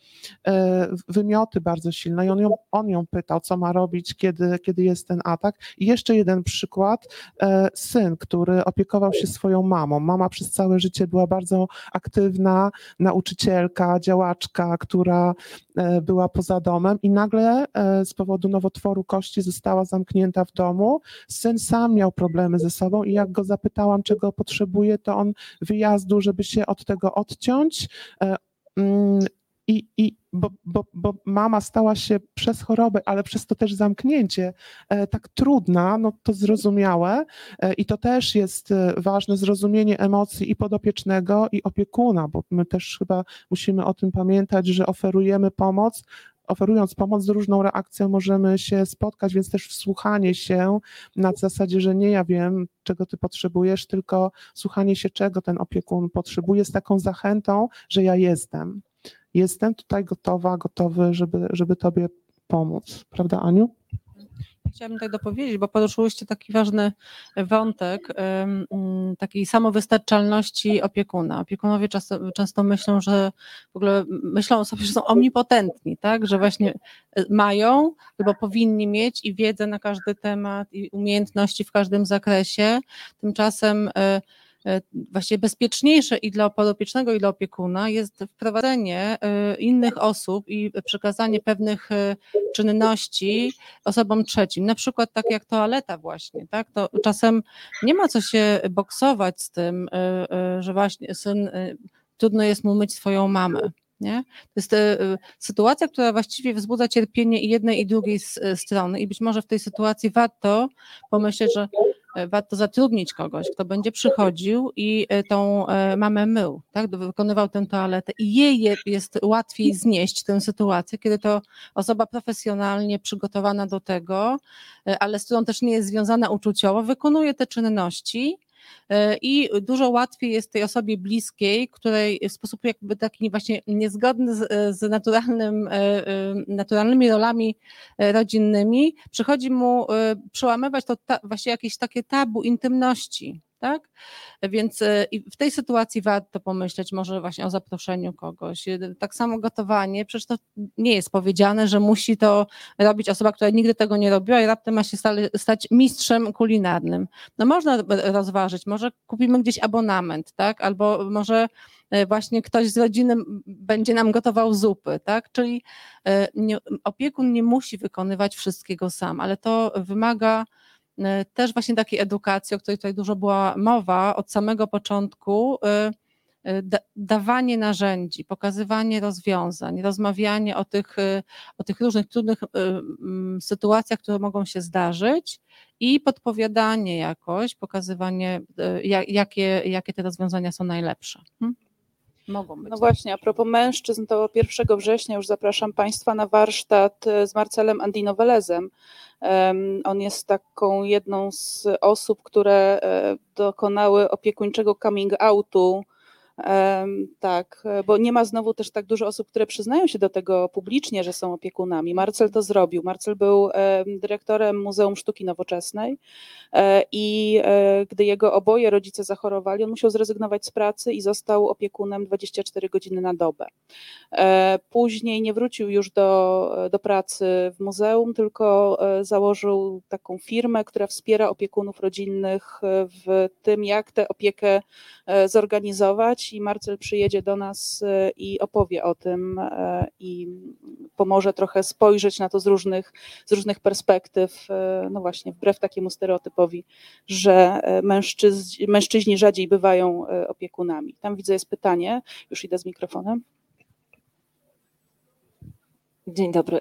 wymioty bardzo silne i on ją, on ją pytał, co ma robić, kiedy, kiedy jest ten atak. I jeszcze jeden przykład, syn, który opiekował się swoją mamą. Mama przez całe życie była bardzo aktywna, nauczycielka, działaczka, która e, była poza domem i nagle e, z powodu nowotworu kości została zamknięta w domu. Syn sam miał problemy ze sobą i jak go zapytałam, czego potrzebuje, to on wyjazdu, żeby się od tego odciąć. I, i bo, bo, bo mama stała się przez chorobę, ale przez to też zamknięcie e, tak trudna, no to zrozumiałe e, i to też jest e, ważne zrozumienie emocji i podopiecznego i opiekuna, bo my też chyba musimy o tym pamiętać, że oferujemy pomoc, oferując pomoc z różną reakcją możemy się spotkać, więc też wsłuchanie się na zasadzie, że nie ja wiem, czego ty potrzebujesz, tylko słuchanie się, czego ten opiekun potrzebuje, z taką zachętą, że ja jestem jestem tutaj gotowa, gotowy, żeby, żeby Tobie pomóc. Prawda, Aniu? Chciałabym tak dopowiedzieć, bo poruszyłyście taki ważny wątek mm, takiej samowystarczalności opiekuna. Opiekunowie często, często myślą, że w ogóle myślą o sobie, że są omnipotentni, tak? że właśnie e, mają albo powinni mieć i wiedzę na każdy temat, i umiejętności w każdym zakresie. Tymczasem e, E, właściwie bezpieczniejsze i dla podopiecznego, i dla opiekuna jest wprowadzenie e, innych osób i przekazanie pewnych e, czynności osobom trzecim, na przykład tak jak toaleta właśnie, tak, to czasem nie ma co się boksować z tym, że właśnie syn, trudno jest mu myć swoją mamę, nie? To jest sytuacja, która właściwie wzbudza cierpienie i jednej i drugiej strony. I być może w tej sytuacji warto pomyśleć, że warto zatrudnić kogoś, kto będzie przychodził i e, tą e, mamę mył, tak, wykonywał tę toaletę i jej jest łatwiej znieść tę sytuację, kiedy to osoba profesjonalnie przygotowana do tego, ale z którą też nie jest związana uczuciowo, wykonuje te czynności, E, i dużo łatwiej jest tej osobie bliskiej, której w sposób jakby taki właśnie niezgodny z, z naturalnym, e, e, naturalnymi rolami rodzinnymi, przychodzi mu przełamywać to ta, właśnie jakieś takie tabu intymności, tak? Więc e, w tej sytuacji warto pomyśleć może właśnie o zaproszeniu kogoś. E, tak samo gotowanie, przecież to nie jest powiedziane, że musi to robić osoba, która nigdy tego nie robiła i raptem ma się stać mistrzem kulinarnym. No można rozważyć, może kupimy gdzieś abonament, tak? Albo może e, właśnie ktoś z rodziny będzie nam gotował zupy, tak? Czyli opiekun nie musi wykonywać wszystkiego sam, ale to wymaga też właśnie takiej edukacji, o której tutaj dużo była mowa od samego początku, y, y, da, dawanie narzędzi, pokazywanie rozwiązań, rozmawianie o tych, y, o tych różnych trudnych y, mm, sytuacjach, które mogą się zdarzyć i podpowiadanie jakoś, pokazywanie, jakie, jakie te rozwiązania są najlepsze. Hmm? Mogą być. No właśnie, a propos mężczyzn, to 1 września już zapraszam Państwa na warsztat z Marcelem Andinovelezem. On jest taką jedną z osób, które e, dokonały opiekuńczego coming outu tak, bo nie ma znowu też tak dużo osób, które przyznają się do tego publicznie, że są opiekunami. Marcel to zrobił. Marcel był dyrektorem Muzeum Sztuki Nowoczesnej e, i e, gdy jego oboje rodzice zachorowali, on musiał zrezygnować z pracy i został opiekunem 24 godziny na dobę. E, później nie wrócił już do, do pracy w muzeum, tylko założył taką firmę, która wspiera opiekunów rodzinnych w tym, jak tę opiekę zorganizować i Marcel przyjedzie do nas e, i opowie o tym e, i pomoże trochę spojrzeć na to z różnych, z różnych perspektyw, e, no właśnie, wbrew takiemu stereotypowi, że mężczyźni, mężczyźni rzadziej bywają opiekunami. Tam widzę jest pytanie, już idę z mikrofonem. Dzień dobry.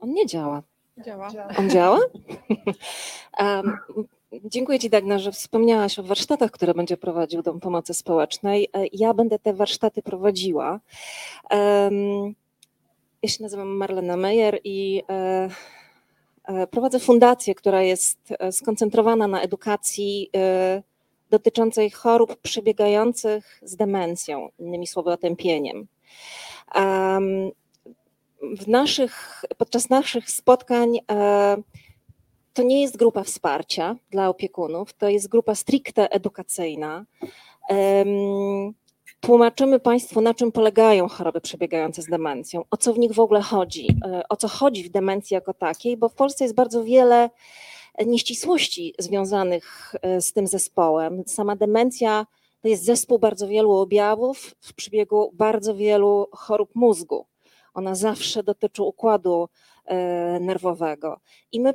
On nie działa. Działa. On działa? um, Dziękuję Ci, Dagna, że wspomniałaś o warsztatach, które będzie prowadził Dom Pomocy Społecznej. E, ja będę te warsztaty prowadziła. Ja się nazywam Marlena Meyer i e, e, prowadzę fundację, która jest skoncentrowana na edukacji dotyczącej chorób przebiegających z demencją, innymi słowy otępieniem. W naszych, podczas naszych spotkań to nie jest grupa wsparcia dla opiekunów, to jest grupa stricte edukacyjna. Tłumaczymy Państwu, na czym polegają choroby przebiegające z demencją, o co w nich w ogóle chodzi, e, o co chodzi w demencji jako takiej, bo w Polsce jest bardzo wiele nieścisłości związanych e, z tym zespołem. Sama demencja to jest zespół bardzo wielu objawów w przebiegu bardzo wielu chorób mózgu. Ona zawsze dotyczy układu e, nerwowego. I my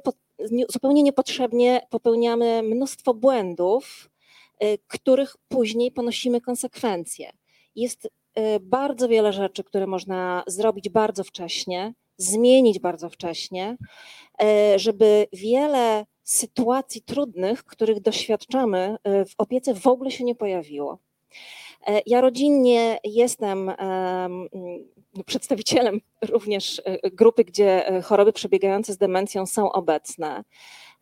zupełnie niepotrzebnie popełniamy mnóstwo błędów, y, których później ponosimy konsekwencje. Jest y, bardzo wiele rzeczy, które można zrobić bardzo wcześnie, zmienić bardzo wcześnie, y, żeby wiele sytuacji trudnych, których doświadczamy w opiece, w ogóle się nie pojawiło. Ja rodzinnie jestem przedstawicielem również e, grupy, gdzie e, choroby przebiegające z demencją są obecne.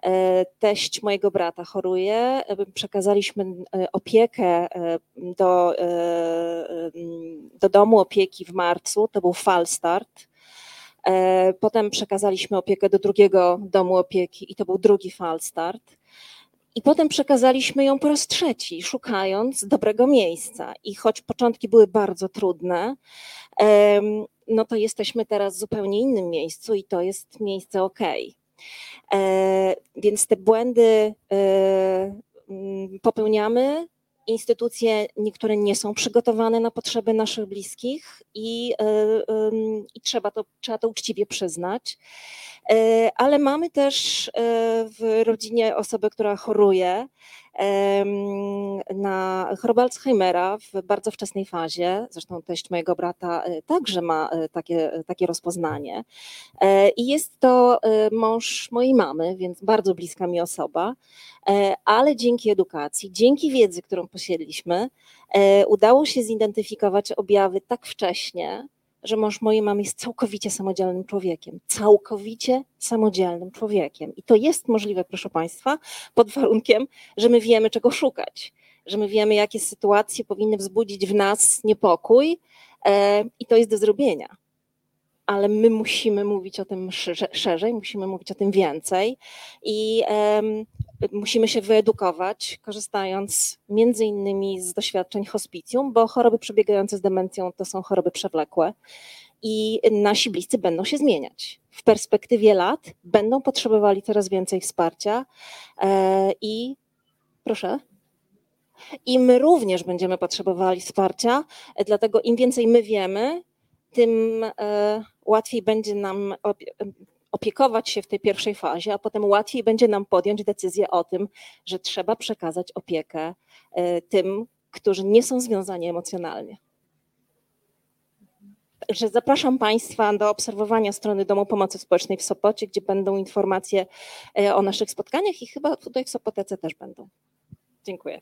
E, teść mojego brata choruje. Przekazaliśmy opiekę do, do domu opieki w marcu, to był Falstart. Potem przekazaliśmy opiekę do drugiego domu opieki i to był drugi Falstart. I potem przekazaliśmy ją po raz trzeci, szukając dobrego miejsca. I choć początki były bardzo trudne, no to jesteśmy teraz w zupełnie innym miejscu i to jest miejsce ok. E, więc te błędy e, popełniamy. Instytucje niektóre nie są przygotowane na potrzeby naszych bliskich i, e, i trzeba, to, trzeba to uczciwie przyznać. Ale mamy też w rodzinie osobę, która choruje na chorobę Alzheimera w bardzo wczesnej fazie. Zresztą teść mojego brata e, także ma e, takie, takie rozpoznanie. E, I jest to mąż mojej mamy, więc bardzo bliska mi osoba, ale dzięki edukacji, dzięki wiedzy, którą posiedliśmy, udało się zidentyfikować objawy tak wcześnie, że mąż mojej mamy jest całkowicie samodzielnym człowiekiem. Całkowicie samodzielnym człowiekiem. I to jest możliwe, proszę Państwa, pod warunkiem, że my wiemy, czego szukać, że my wiemy, jakie sytuacje powinny wzbudzić w nas niepokój, e, i to jest do zrobienia ale my musimy mówić o tym szerzej, musimy mówić o tym więcej i um, musimy się wyedukować, korzystając między innymi z doświadczeń hospicjum, bo choroby przebiegające z demencją to są choroby przewlekłe i nasi bliscy będą się zmieniać. W perspektywie lat będą potrzebowali coraz więcej wsparcia e, i proszę. I my również będziemy potrzebowali wsparcia, dlatego im więcej my wiemy, tym e, łatwiej będzie nam opiekować się w tej pierwszej fazie, a potem łatwiej będzie nam podjąć decyzję o tym, że trzeba przekazać opiekę e, tym, którzy nie są związani emocjonalnie. Także zapraszam Państwa do obserwowania strony Domu Pomocy Społecznej w Sopocie, gdzie będą informacje e, o naszych spotkaniach i chyba tutaj w Sopotece też będą. Dziękuję.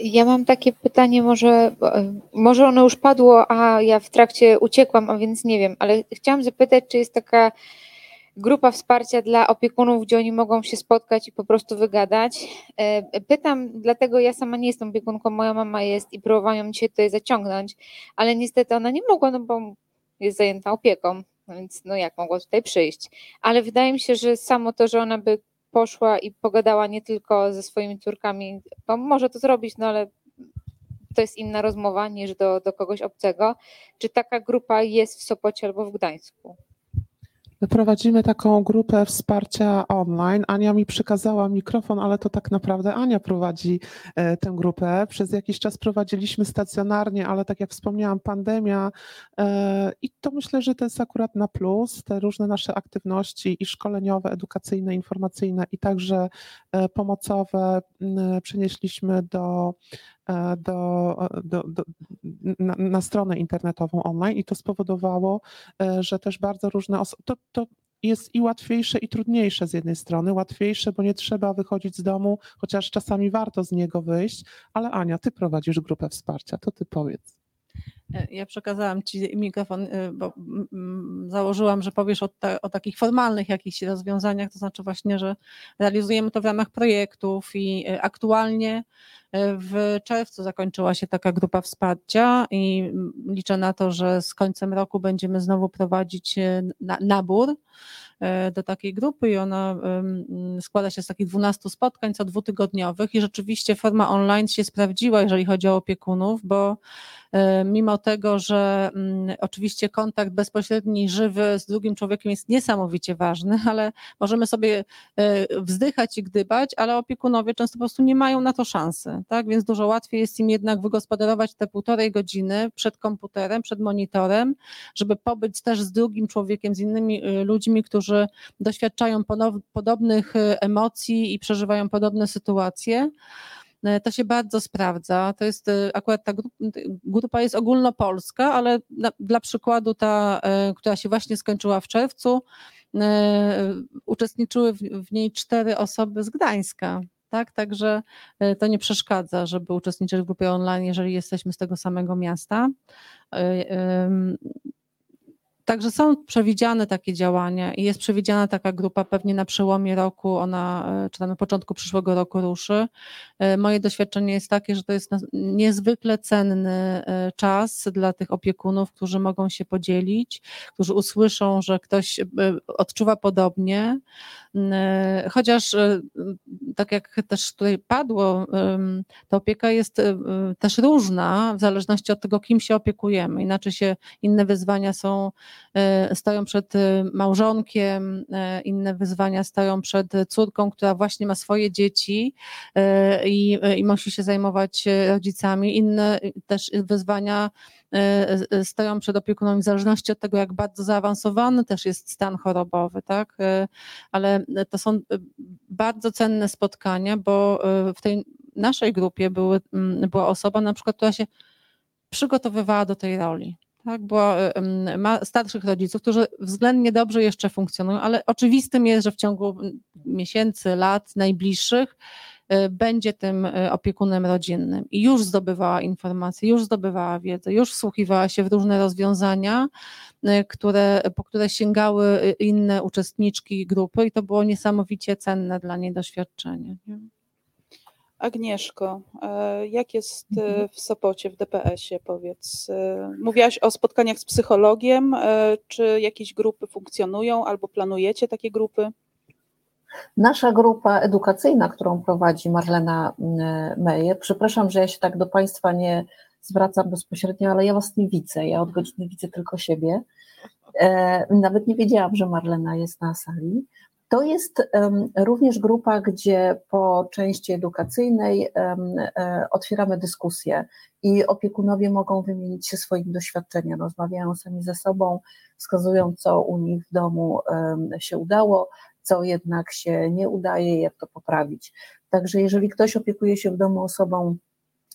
Ja mam takie pytanie, może, może ono już padło, a ja w trakcie uciekłam, a więc nie wiem, ale chciałam zapytać, czy jest taka grupa wsparcia dla opiekunów, gdzie oni mogą się spotkać i po prostu wygadać. E, pytam, dlatego ja sama nie jestem opiekunką, moja mama jest i próbowałam ją dzisiaj tutaj zaciągnąć, ale niestety ona nie mogła, no bo jest zajęta opieką, więc no jak mogła tutaj przyjść. Ale wydaje mi się, że samo to, że ona by poszła i pogadała nie tylko ze swoimi córkami, bo może to zrobić, no ale to jest inna rozmowa niż do, do kogoś obcego. Czy taka grupa jest w Sopocie albo w Gdańsku? Prowadzimy taką grupę wsparcia online. Ania mi przekazała mikrofon, ale to tak naprawdę Ania prowadzi e, tę grupę. Przez jakiś czas prowadziliśmy stacjonarnie, ale tak jak wspomniałam, pandemia e, i to myślę, że to jest akurat na plus. Te różne nasze aktywności i szkoleniowe, edukacyjne, informacyjne i także e, pomocowe przenieśliśmy do do, do, do na, na, stronę internetową online i to spowodowało, e, że też bardzo różne osoby, to, to jest i łatwiejsze, i trudniejsze z jednej strony. Łatwiejsze, bo nie trzeba wychodzić z domu, chociaż czasami warto z niego wyjść, ale Ania, ty prowadzisz grupę wsparcia, to ty powiedz. E, ja przekazałam Ci mikrofon, bo założyłam, że powiesz o, ta, o, takich formalnych jakichś rozwiązaniach, to znaczy właśnie, że realizujemy to w ramach projektów i aktualnie w czerwcu zakończyła się taka grupa wsparcia i liczę na to, że z końcem roku będziemy znowu prowadzić nabór do takiej grupy i ona składa się z takich 12 spotkań co dwutygodniowych i rzeczywiście forma online się sprawdziła, jeżeli chodzi o opiekunów, bo e, mimo tego, że mm, oczywiście kontakt bezpośredni, żywy z drugim człowiekiem jest niesamowicie ważny, ale możemy sobie wzdychać i gdybać, ale opiekunowie często po prostu nie mają na to szansy tak? Więc dużo łatwiej jest im jednak wygospodarować te półtorej godziny przed komputerem, przed monitorem, żeby pobyć też z drugim człowiekiem, z innymi ludźmi, którzy doświadczają podobnych y, emocji i przeżywają podobne sytuacje. Y, to się bardzo sprawdza. To jest akurat ta grupa jest ogólnopolska, ale dla przykładu ta, która się właśnie skończyła w czerwcu, uczestniczyły w niej cztery osoby z Gdańska tak? Także e, to nie przeszkadza, żeby uczestniczyć w grupie online, jeżeli jesteśmy z tego samego miasta. Także są przewidziane takie działania i jest przewidziana taka grupa pewnie na przełomie roku, ona, e, czy na początku przyszłego roku ruszy. E, moje doświadczenie jest takie, że to jest niezwykle cenny e, czas dla tych opiekunów, którzy mogą się podzielić, którzy usłyszą, że ktoś odczuwa podobnie. Chociaż, tak jak też tutaj padło, ta opieka jest też różna w zależności od tego, kim się opiekujemy. Inaczej się inne wyzwania są stoją przed e, małżonkiem, e, inne wyzwania stoją przed córką, która właśnie ma swoje dzieci i, i musi się zajmować rodzicami. Inne też wyzwania stoją przed opiekunem w zależności od tego, jak bardzo zaawansowany też jest stan chorobowy, tak? Ale to są bardzo cenne spotkania, bo w tej naszej grupie były, była osoba na przykład, która się przygotowywała do tej roli tak, bo ma starszych rodziców, którzy względnie dobrze jeszcze funkcjonują, ale oczywistym jest, że w ciągu miesięcy, lat najbliższych y, będzie tym y, opiekunem rodzinnym i już zdobywała informacje, już zdobywała wiedzę, już wsłuchiwała się w różne rozwiązania, y, które, po które sięgały inne uczestniczki grupy i to było niesamowicie cenne dla niej doświadczenie. Nie? Agnieszko, e, jak jest e, Mhm. w Sopocie, w DPS-ie, powiedz? E, Mówiłaś o spotkaniach z psychologiem. Czy jakieś grupy funkcjonują albo planujecie takie grupy? Nasza grupa edukacyjna, którą prowadzi Marlena Meyer, przepraszam, że ja się tak do Państwa nie zwracam bezpośrednio, ale ja Was nie widzę, ja od godziny widzę tylko siebie. Nawet nie wiedziałam, że Marlena jest na sali. To jest również grupa, gdzie po części edukacyjnej e, otwieramy dyskusję i opiekunowie mogą wymienić się swoim doświadczeniem, rozmawiają sami ze sobą, wskazują, co u nich w domu się udało, co jednak się nie udaje, jak to poprawić. Także jeżeli ktoś opiekuje się w domu osobą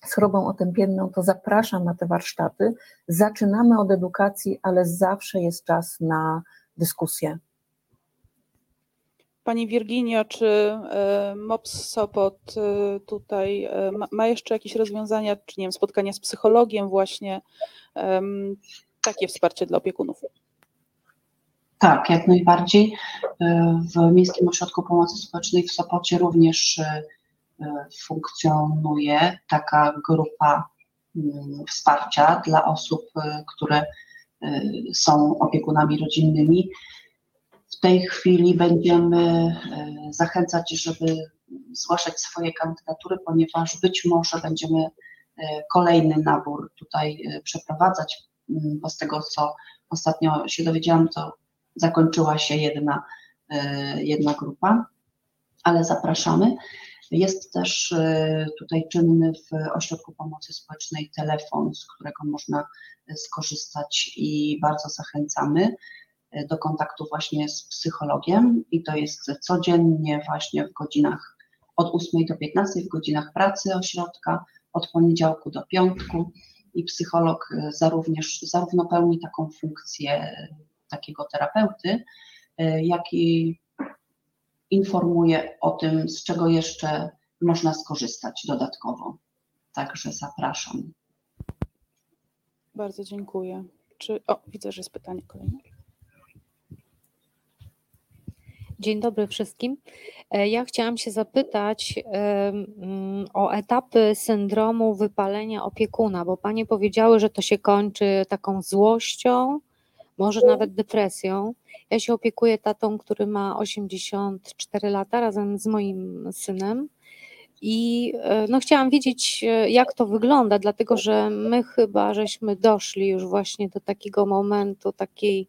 z chorobą otępienną, to zapraszam na te warsztaty. Zaczynamy od edukacji, ale zawsze jest czas na dyskusję. Pani Wirginio, czy e, MOPS Sopot e, tutaj e, ma- jeszcze jakieś rozwiązania, czy nie wiem, spotkania z psychologiem właśnie, takie wsparcie dla opiekunów? Tak, jak najbardziej. W Miejskim Ośrodku Pomocy Społecznej w Sopocie również funkcjonuje taka grupa mm, wsparcia dla osób, które są opiekunami rodzinnymi. W tej chwili będziemy e, zachęcać, żeby zgłaszać swoje kandydatury, ponieważ być może będziemy e, kolejny nabór tutaj e, przeprowadzać, mm, bo z tego co ostatnio się dowiedziałam, to zakończyła się jedna, jedna grupa, ale zapraszamy. Jest też tutaj czynny w Ośrodku Pomocy Społecznej telefon, z którego można skorzystać i bardzo zachęcamy do kontaktu właśnie z psychologiem i to jest codziennie właśnie w godzinach od 8 do 15 w godzinach pracy ośrodka, od poniedziałku do piątku i psycholog e, zarówno, zarówno pełni taką funkcję e, takiego terapeuty, e, jak i informuje o tym, z czego jeszcze można skorzystać dodatkowo. Także zapraszam. Bardzo dziękuję. Czy, o, widzę, że jest pytanie kolejne. Dzień dobry wszystkim. E, Ja chciałam się zapytać em, mm, o etapy syndromu wypalenia opiekuna, bo Panie powiedziały, że to się kończy taką złością, może nawet depresją. Ja się opiekuję tatą, który ma 84 lata razem z moim synem. I e, no, chciałam wiedzieć, e, jak to wygląda, dlatego że my chyba żeśmy doszli już właśnie do takiego momentu, takiej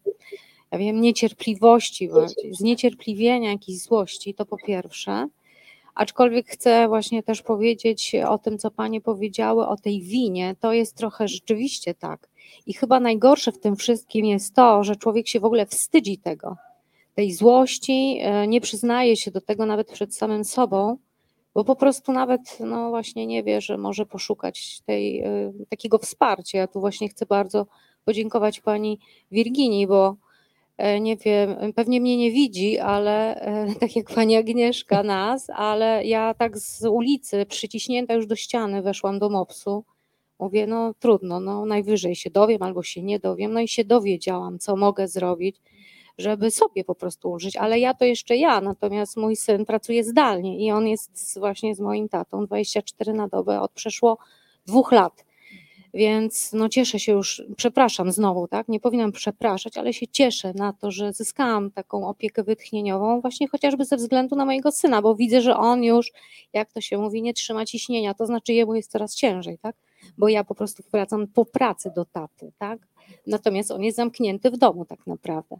ja wiem, niecierpliwości zniecierpliwienia, jakiejś złości, to po pierwsze. Aczkolwiek chcę właśnie też powiedzieć o tym, co Panie powiedziały, o tej winie. To jest trochę rzeczywiście tak. I chyba najgorsze w tym wszystkim jest to, że człowiek się w ogóle wstydzi tego, tej złości, e, nie przyznaje się do tego nawet przed samym sobą, bo po prostu nawet, no właśnie nie wie, że może poszukać tej, e, takiego wsparcia. Ja tu właśnie chcę bardzo podziękować Pani Wirginii, bo nie wiem, pewnie mnie nie widzi, ale e, tak jak pani Agnieszka nas, ale ja tak z ulicy, przyciśnięta już do ściany, weszłam do MOPS-u. Mówię, no trudno, no najwyżej się dowiem albo się nie dowiem. No i się dowiedziałam, co mogę zrobić, żeby sobie po prostu ulżyć. Ale ja to jeszcze ja, natomiast mój syn pracuje zdalnie i on jest właśnie z moim tatą 24 na dobę od przeszło dwóch lat. Więc no cieszę się już, przepraszam znowu, tak? Nie powinnam przepraszać, ale się cieszę na to, że zyskałam taką opiekę wytchnieniową, właśnie chociażby ze względu na mojego syna, bo widzę, że on już, jak to się mówi, nie trzyma ciśnienia, to znaczy jemu jest coraz ciężej, tak? Bo ja po prostu wracam po pracy do taty, tak? Natomiast on jest zamknięty w domu tak naprawdę.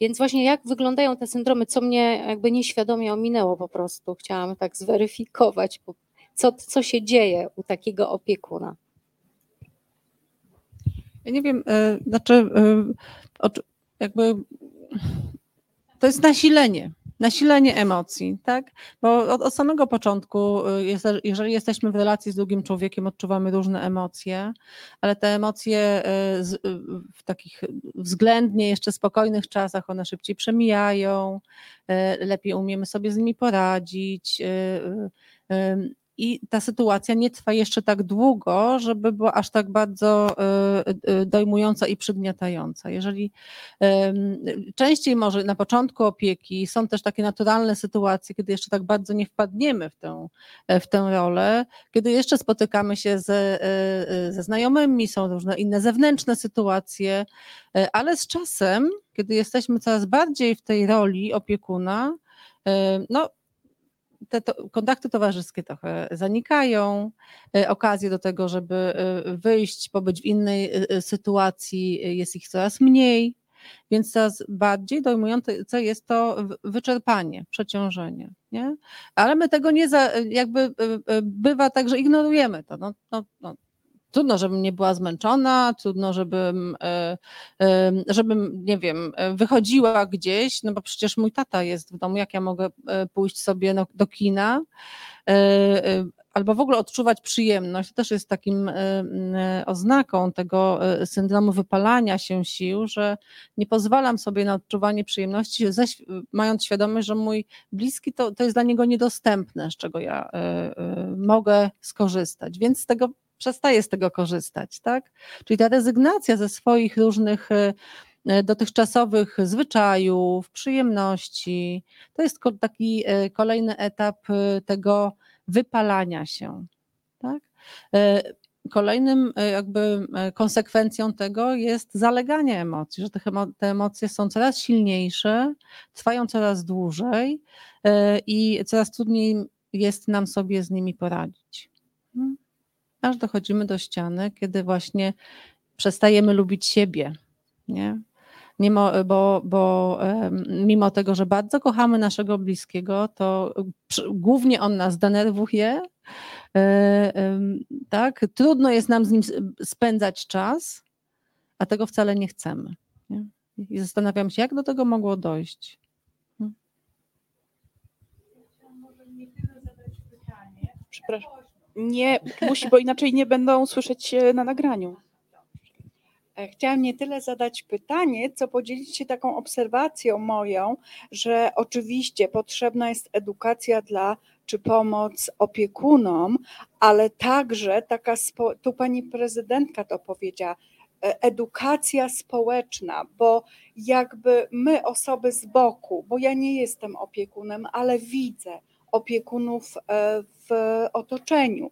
Więc właśnie jak wyglądają te syndromy, co mnie jakby nieświadomie ominęło po prostu, chciałam tak zweryfikować, co, co się dzieje u takiego opiekuna. Ja nie wiem, e, znaczy, e, jakby to jest nasilenie, nasilenie emocji, tak? Bo od, od samego początku, e, jeżeli jesteśmy w relacji z drugim człowiekiem, odczuwamy różne emocje, ale te emocje z, w takich względnie jeszcze spokojnych czasach, one szybciej przemijają, lepiej umiemy sobie z nimi poradzić. I ta sytuacja nie trwa jeszcze tak długo, żeby była aż tak bardzo y, y, dojmująca i przygniatająca. Jeżeli częściej może na początku opieki są też takie naturalne sytuacje, kiedy jeszcze tak bardzo nie wpadniemy w tę, w tę rolę, kiedy jeszcze spotykamy się ze, y, y, ze znajomymi, są różne inne zewnętrzne sytuacje, y, ale z czasem, kiedy jesteśmy coraz bardziej w tej roli opiekuna, y, no te to, kontakty towarzyskie trochę zanikają, e, okazje do tego, żeby e, wyjść, pobyć w innej e, sytuacji, jest ich coraz mniej, więc coraz bardziej dojmujące jest to wyczerpanie, przeciążenie. Nie? Ale my tego nie za, jakby bywa tak, że ignorujemy to. No, no, no, Trudno, żebym nie była zmęczona, trudno, żebym, e, e, żebym, nie wiem, wychodziła gdzieś, no bo przecież mój tata jest w domu, jak ja mogę e, pójść sobie do kina, albo w ogóle odczuwać przyjemność. To też jest takim oznaką tego syndromu wypalania się sił, że nie pozwalam sobie na odczuwanie przyjemności, mając świadomość, że mój bliski to, to jest dla niego niedostępne, z czego ja mogę skorzystać. Więc z tego przestaje z tego korzystać, tak? Czyli ta rezygnacja ze swoich różnych e, e, dotychczasowych zwyczajów, przyjemności, to jest taki e, kolejny etap tego wypalania się, tak? Kolejnym jakby konsekwencją tego jest zaleganie emocji, że te emocje są coraz silniejsze, trwają coraz dłużej i coraz trudniej jest nam sobie z nimi poradzić. Aż dochodzimy do ściany, kiedy właśnie przestajemy lubić siebie. Nie? Mimo, bo, bo mimo tego, że bardzo kochamy naszego bliskiego, to głównie on nas denerwuje, e, tak? Trudno jest nam z nim spędzać czas, a tego wcale nie chcemy. Nie? I zastanawiam się, jak do tego mogło dojść. Hm? Przepraszam nie musi, bo inaczej nie będą słyszeć na nagraniu. E, chciałam nie tyle zadać pytanie, co podzielić się taką obserwacją moją, że oczywiście potrzebna jest edukacja dla czy pomoc opiekunom, ale także taka, tu pani prezydentka to powiedziała, e, edukacja społeczna, bo jakby my, osoby z boku, bo ja nie jestem opiekunem, ale widzę opiekunów e, w otoczeniu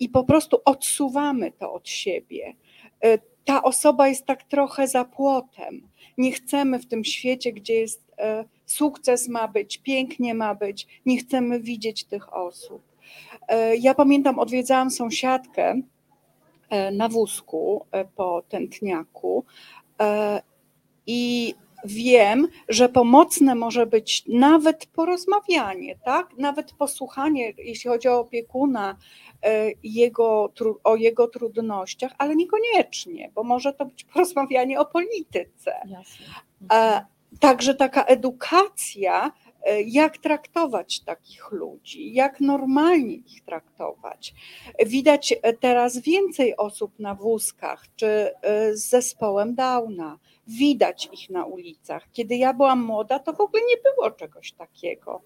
i po prostu odsuwamy to od siebie. E, ta osoba jest tak trochę za płotem. Nie chcemy w tym świecie, gdzie jest e, sukces ma być, pięknie ma być, nie chcemy widzieć tych osób. Ja pamiętam, odwiedzałam sąsiadkę na wózku po tętniaku i wiem, że pomocne może być nawet porozmawianie, tak? Nawet posłuchanie, jeśli chodzi o opiekuna, e, jego, o jego trudnościach, ale niekoniecznie, bo może to być porozmawianie o polityce. Jasne. E, także taka edukacja, jak traktować takich ludzi, jak normalnie ich traktować. Widać teraz więcej osób na wózkach czy z zespołem Downa widać ich na ulicach. Kiedy ja byłam młoda, to w ogóle nie było czegoś takiego.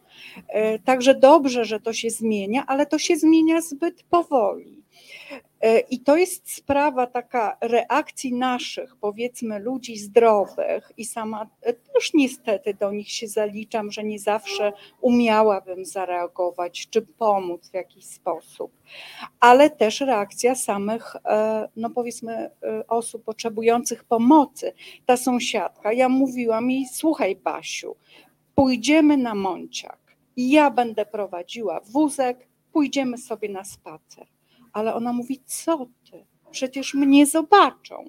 E, także dobrze, że to się zmienia, ale to się zmienia zbyt powoli. E, I to jest sprawa taka reakcji naszych, powiedzmy, ludzi zdrowych, i sama e, też niestety do nich się zaliczam, że nie zawsze umiałabym zareagować czy pomóc w jakiś sposób, ale też reakcja samych, e, no powiedzmy, osób potrzebujących pomocy. Ta sąsiadka, ja mówiłam jej, słuchaj, Basiu, pójdziemy na Mąciak, ja będę prowadziła wózek, pójdziemy sobie na spacer ale ona mówi, co ty? Przecież mnie zobaczą.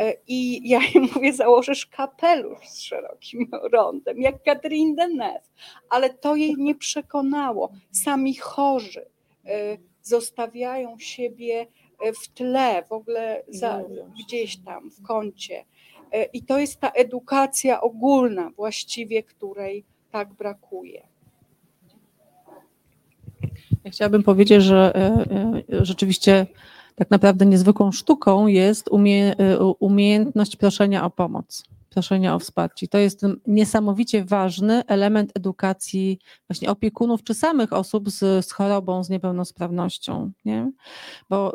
E, I ja jej mówię, założysz kapelusz z szerokim rondem, jak Catherine Deneuve. Ale to jej nie przekonało. Sami chorzy e, zostawiają siebie e, w tle, w ogóle za, gdzieś tam w kącie. I to jest ta edukacja ogólna, właściwie której tak brakuje. Ja chciałabym powiedzieć, że e, e, rzeczywiście tak naprawdę niezwykłą sztuką jest umie, e, umiejętność proszenia o pomoc. proszenia o wsparcie. To jest niesamowicie ważny element edukacji właśnie opiekunów czy samych osób z, z chorobą, z niepełnosprawnością. Nie? Bo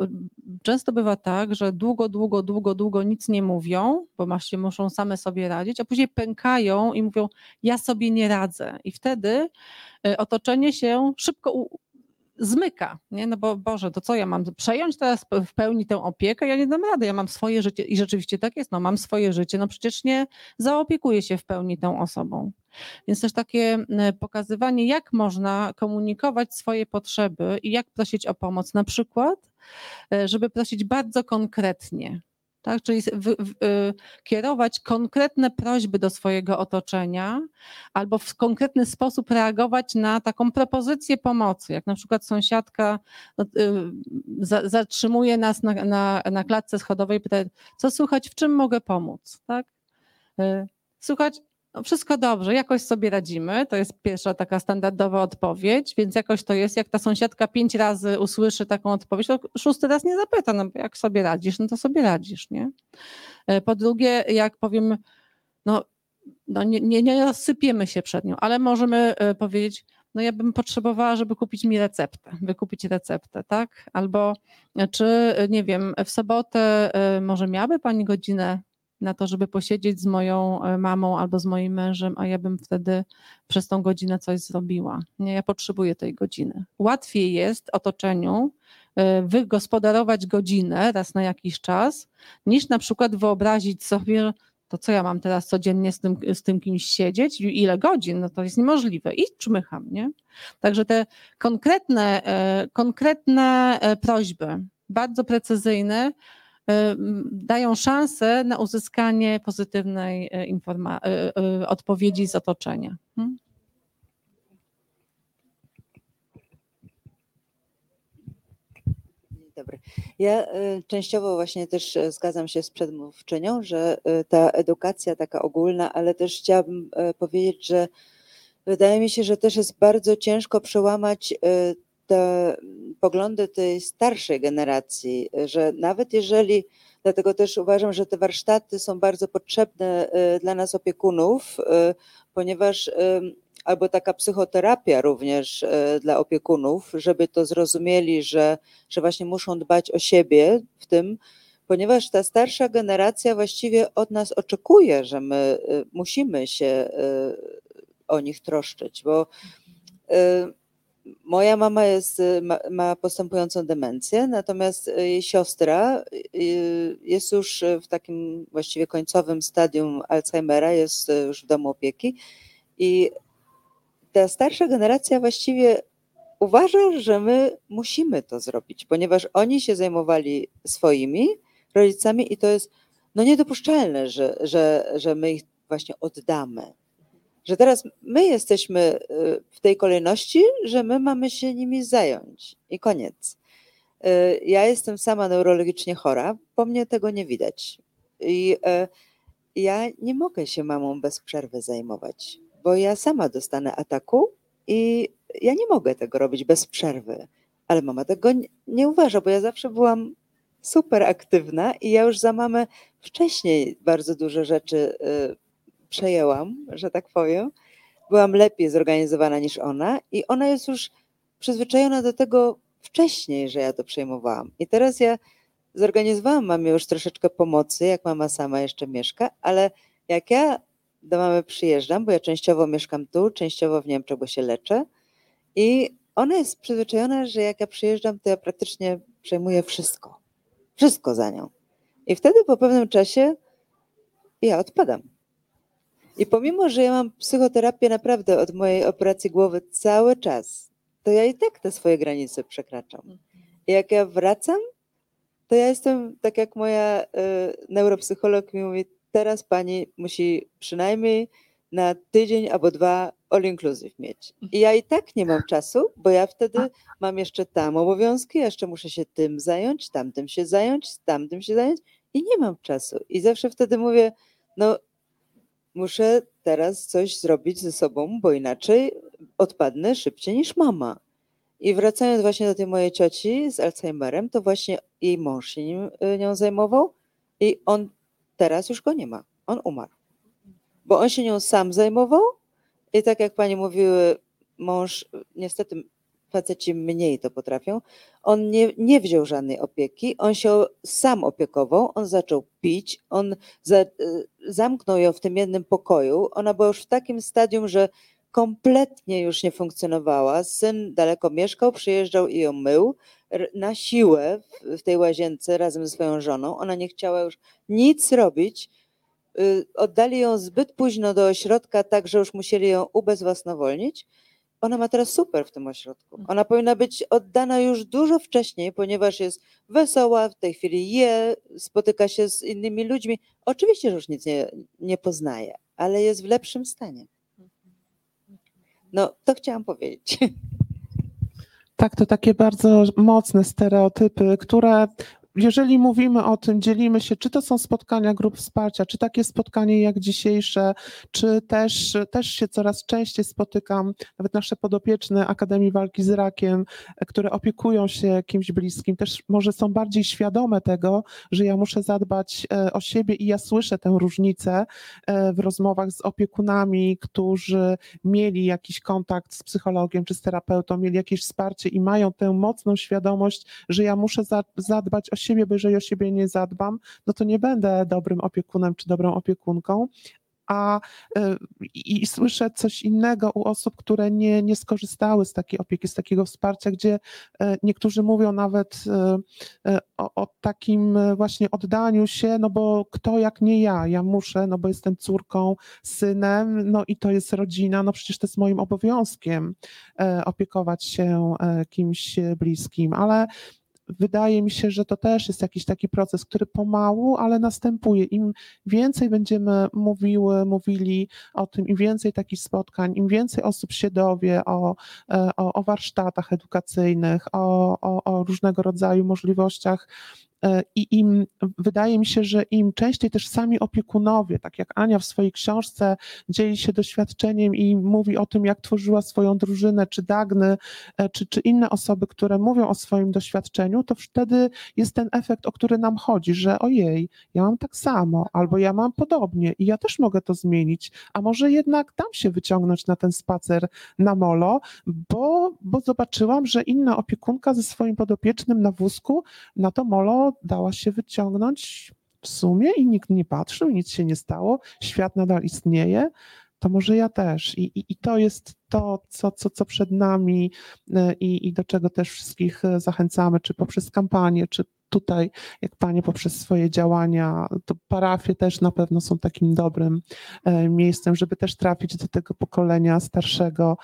często bywa tak, że długo, długo, długo, długo nic nie mówią, bo właśnie muszą same sobie radzić, a później pękają i mówią, ja sobie nie radzę. I wtedy otoczenie się szybko zmyka, nie? No bo Boże, to co ja mam przejąć teraz w pełni tę opiekę? Ja nie dam rady, ja mam swoje życie i rzeczywiście tak jest, no mam swoje życie, no przecież nie zaopiekuję się w pełni tą osobą. Więc też takie pokazywanie, jak można komunikować swoje potrzeby i jak prosić o pomoc, na przykład, e, żeby prosić bardzo konkretnie, tak? Czyli w, w, y, kierować konkretne prośby do swojego otoczenia albo w konkretny sposób reagować na taką propozycję pomocy, jak na przykład sąsiadka no, y, za, zatrzymuje nas na, na, na klatce schodowej i pyta, co słychać, w czym mogę pomóc, tak? Y, słuchać, no wszystko dobrze, jakoś sobie radzimy. To jest pierwsza taka standardowa odpowiedź, więc jakoś to jest, jak ta sąsiadka pięć razy usłyszy taką odpowiedź, to szósty raz nie zapyta, no bo jak sobie radzisz, no to sobie radzisz, nie? E, po drugie, jak powiem, no, no nie, nie, nie rozsypiemy się przed nią, ale możemy e, powiedzieć, no ja bym potrzebowała, żeby kupić mi receptę, wykupić receptę, tak? Albo e, czy, nie wiem, w sobotę może miałaby Pani godzinę na to, żeby posiedzieć z moją e, mamą albo z moim mężem, a ja bym wtedy przez tą godzinę coś zrobiła. Nie, ja potrzebuję tej godziny. Łatwiej jest otoczeniu e, wygospodarować godzinę raz na jakiś czas, niż na przykład wyobrazić sobie, to co ja mam teraz codziennie z tym, z tym kimś siedzieć, ile godzin, no to jest niemożliwe. I czmycham, nie? Także te konkretne, e, konkretne prośby, bardzo precyzyjne, dają szansę na uzyskanie pozytywnej y, y, odpowiedzi z otoczenia. Hmm? Dobry. Ja częściowo właśnie też zgadzam się z przedmówczynią, że ta edukacja taka ogólna, ale też chciałabym powiedzieć, że wydaje mi się, że też jest bardzo ciężko przełamać te poglądy tej starszej generacji, że nawet jeżeli, dlatego też uważam, że te warsztaty są bardzo potrzebne y, dla nas opiekunów, y, ponieważ y, albo taka psychoterapia również dla opiekunów, żeby to zrozumieli, że, że właśnie muszą dbać o siebie w tym, ponieważ ta starsza generacja właściwie od nas oczekuje, że my musimy się o nich troszczyć, bo Moja mama jest, y, ma, ma, postępującą demencję, natomiast y, jej siostra y, jest już w takim właściwie końcowym stadium Alzheimera, jest już w domu opieki i ta starsza generacja właściwie uważa, że my musimy to zrobić, ponieważ oni się zajmowali swoimi rodzicami i to jest no niedopuszczalne, że, że, że my ich właśnie oddamy że teraz my jesteśmy y, w tej kolejności, że my mamy się nimi zająć i koniec. Y, ja jestem sama neurologicznie chora, po mnie tego nie widać. I y, ja nie mogę się mamą bez przerwy zajmować, bo ja sama dostanę ataku i ja nie mogę tego robić bez przerwy. Ale mama tego nie uważa, bo ja zawsze byłam super aktywna i ja już za mamę wcześniej bardzo dużo rzeczy przejęłam, że tak powiem. Byłam lepiej zorganizowana niż ona i ona jest już przyzwyczajona do tego wcześniej, że ja to przejmowałam. I teraz ja zorganizowałam mamie już troszeczkę pomocy, jak mama sama jeszcze mieszka, ale jak ja do mamy przyjeżdżam, bo ja częściowo mieszkam tu, częściowo w Niemczech, bo się leczę i ona jest przyzwyczajona, że jak ja przyjeżdżam, to ja praktycznie przejmuję wszystko. Wszystko za nią. I wtedy po pewnym czasie ja odpadam. I pomimo, że ja mam psychoterapię naprawdę od mojej operacji głowy cały czas, to ja i tak te swoje granice przekraczam. I jak ja wracam, to ja jestem tak jak moja y, neuropsycholog mi mówi, teraz pani musi przynajmniej na tydzień albo dwa all inclusive mieć. I ja i tak nie mam czasu, bo ja wtedy mam jeszcze tam obowiązki, jeszcze muszę się tym zająć, tamtym się zająć, tamtym się zająć i nie mam czasu. I zawsze wtedy mówię, no muszę teraz coś zrobić ze sobą, bo inaczej odpadnę szybciej niż mama. I wracając właśnie do tej mojej cioci z Alzheimerem, to właśnie jej mąż się nim, y, nią zajmował i on teraz już go nie ma. On umarł. bo on się nią sam zajmował i tak jak pani mówiły, mąż, niestety faceci mniej to potrafią, on nie, nie wziął żadnej opieki, on się sam opiekował, on zaczął pić, on za, y, zamknął ją w tym jednym pokoju, ona była już w takim stadium, że kompletnie już nie funkcjonowała. Syn daleko mieszkał, przyjeżdżał i ją mył na siłę w, w tej łazience razem ze swoją żoną. Ona nie chciała już nic robić. Y, Oddali ją zbyt późno do ośrodka, tak że już musieli ją ubezwłasnowolnić. Ona ma teraz super w tym ośrodku. Ona powinna być oddana już dużo wcześniej, ponieważ jest wesoła, w tej chwili je, spotyka się z innymi ludźmi. Oczywiście, że już nic nie, nie poznaje, ale jest w lepszym stanie. No, to chciałam powiedzieć. Tak, to takie bardzo mocne stereotypy, które jeżeli mówimy o tym, dzielimy się, czy to są spotkania grup wsparcia, czy takie spotkanie jak dzisiejsze, czy też, też się coraz częściej spotykam, nawet nasze podopieczne Akademii Walki z Rakiem, które opiekują się kimś bliskim, też może są bardziej świadome tego, że ja muszę zadbać e, o siebie i ja słyszę tę różnicę e, w rozmowach z opiekunami, którzy mieli jakiś kontakt z psychologiem czy z terapeutą, mieli jakieś wsparcie i mają tę mocną świadomość, że ja muszę za- zadbać o siebie, bo jeżeli o siebie nie zadbam, no to nie będę dobrym opiekunem czy dobrą opiekunką. A y, i, słyszę coś innego u osób, które nie, nie skorzystały z takiej opieki, z takiego wsparcia, gdzie e, niektórzy mówią nawet e, e, o, o takim e, właśnie oddaniu się, no bo kto jak nie ja, ja muszę, no bo jestem córką, synem, no i to jest rodzina, no przecież to jest moim obowiązkiem e, opiekować się e, kimś e, bliskim, ale wydaje mi się, że to też jest jakiś taki proces, który pomału, ale następuje. Im więcej będziemy mówiły, mówili o tym, im więcej takich spotkań, im więcej osób się dowie o, e, o, o warsztatach edukacyjnych, o, o, o różnego rodzaju możliwościach i im wydaje mi się, że im częściej też sami opiekunowie, tak jak Ania w swojej książce dzieli się doświadczeniem i mówi o tym, jak tworzyła swoją drużynę, czy Dagny, e, czy, czy inne osoby, które mówią o swoim doświadczeniu, to wtedy jest ten efekt, o który nam chodzi, że ojej, ja mam tak samo, albo ja mam podobnie i ja też mogę to zmienić, a może jednak dam się wyciągnąć na ten spacer na molo, bo, bo zobaczyłam, że inna opiekunka ze swoim podopiecznym na wózku na to molo dała się wyciągnąć w sumie i nikt nie patrzył, nic się nie stało, świat nadal istnieje, to może ja też. I, i, i to jest to, co, co, co przed nami e, i, i do czego też wszystkich e, zachęcamy, czy poprzez kampanię, czy tutaj, jak Panie poprzez swoje działania, to parafie też na pewno są takim dobrym e, miejscem, żeby też trafić do tego pokolenia starszego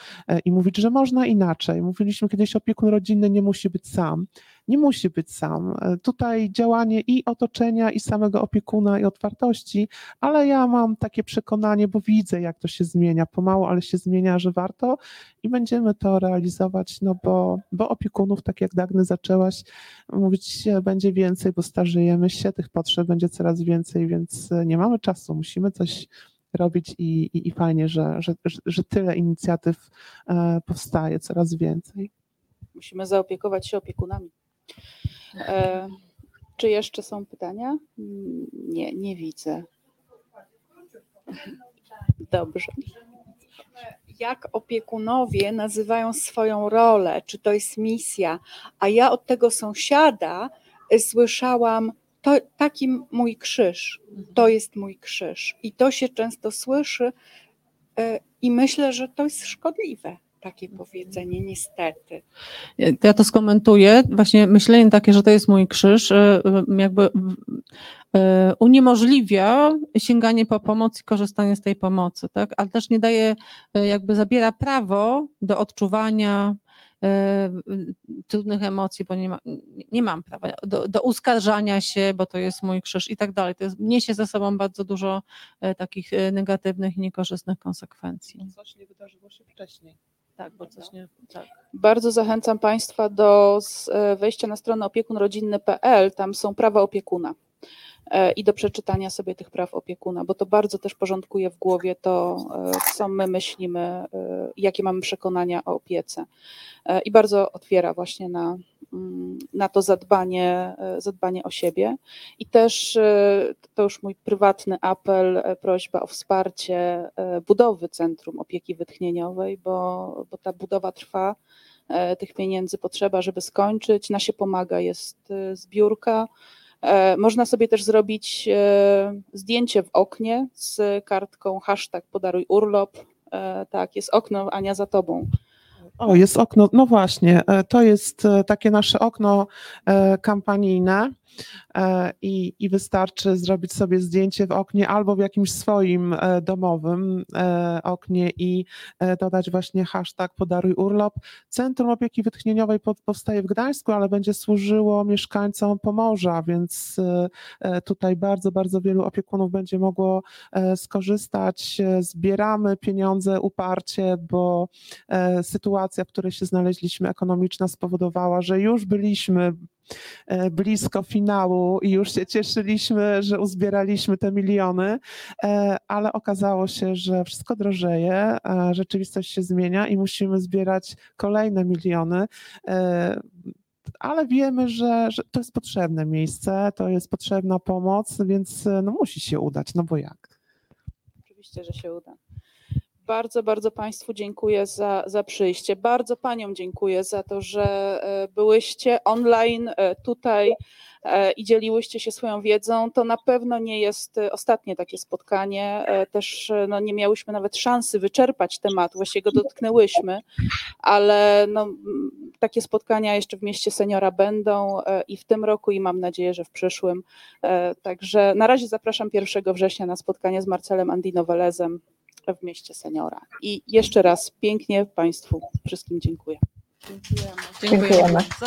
i mówić, że można inaczej. Mówiliśmy kiedyś, opiekun rodzinny nie musi być sam. Nie musi być sam. E, Tutaj działanie i otoczenia, i samego opiekuna, i otwartości, ale ja mam takie przekonanie, bo widzę, jak to się zmienia, pomału, ale się zmienia, że warto i będziemy to realizować, no bo, bo opiekunów, tak jak Dagny zaczęłaś mówić, będzie więcej, bo starzejemy się, tych potrzeb będzie coraz więcej, więc e, nie mamy czasu, musimy coś robić i, i, i fajnie, że, że, że- że tyle inicjatyw e, powstaje, coraz więcej. Musimy zaopiekować się opiekunami. E, czy jeszcze są pytania? Nie, nie widzę. Dobrze. Jak opiekunowie nazywają swoją rolę? Czy to jest misja? A ja od tego sąsiada y, słyszałam, to taki mój krzyż, to jest mój krzyż. I to się często słyszy y, i myślę, że to jest szkodliwe, takie powiedzenie, niestety. Ja to skomentuję. Właśnie myślenie takie, że to jest mój krzyż, e, e, jakby e, uniemożliwia sięganie po pomoc i korzystanie z tej pomocy, tak? Ale też nie daje, jakby zabiera prawo do odczuwania trudnych emocji, bo nie, ma, nie mam prawa, do, do uskarżania się, bo to jest mój krzyż i tak dalej. To jest, niesie ze sobą bardzo dużo takich negatywnych i niekorzystnych konsekwencji. Coś nie wydarzyło się wcześniej. Tak, bo coś nie, tak. Bardzo zachęcam Państwa do e, wejścia na stronę opiekunrodzinny.pl. Tam są prawa opiekuna. E, i do przeczytania sobie tych praw opiekuna, bo to bardzo też porządkuje w głowie to, e, co my myślimy, e, jakie mamy przekonania o opiece. I bardzo otwiera właśnie na, mm, na to zadbanie, zadbanie o siebie. I też to już mój prywatny apel, prośba o wsparcie budowy Centrum Opieki Wytchnieniowej, bo, bo ta budowa trwa tych pieniędzy potrzeba, żeby skończyć. Na się pomaga, jest zbiórka. E, można sobie też zrobić e, zdjęcie w oknie z kartką hashtag podaruj urlop. E, tak, jest okno, Ania, za tobą. O, jest okno, no właśnie, to jest takie nasze okno kampanijne. E, i, i wystarczy zrobić sobie zdjęcie w oknie albo w jakimś swoim e, domowym e, oknie i dodać właśnie hashtag podaruj urlop. Centrum Opieki Wytchnieniowej powstaje w Gdańsku, ale będzie służyło mieszkańcom Pomorza, więc tutaj bardzo, bardzo wielu opiekunów będzie mogło skorzystać. Zbieramy pieniądze uparcie, bo sytuacja, w której się znaleźliśmy ekonomiczna spowodowała, że już byliśmy blisko finału i już się cieszyliśmy, że uzbieraliśmy te miliony, e, ale okazało się, że wszystko drożeje, e, rzeczywistość się zmienia i musimy zbierać kolejne miliony ale wiemy, że, że, to jest potrzebne miejsce, to jest potrzebna pomoc, więc no, musi się udać, no bo jak? Oczywiście, że się uda. Bardzo, bardzo Państwu dziękuję za, za przyjście. Bardzo Paniom dziękuję za to, że e, byłyście online e, tutaj e, i dzieliłyście się swoją wiedzą. To na pewno nie jest ostatnie takie spotkanie. Też no, nie miałyśmy nawet szansy wyczerpać tematu, właściwie go dotknęłyśmy, ale no, takie spotkania jeszcze w mieście seniora będą i w tym roku, i mam nadzieję, że w przyszłym. Także na razie zapraszam 1 września na spotkanie z Marcelem Andinowelezem w mieście seniora. I jeszcze raz pięknie Państwu wszystkim dziękuję. Dziękujemy. Dziękujemy. Dziękujemy. bardzo.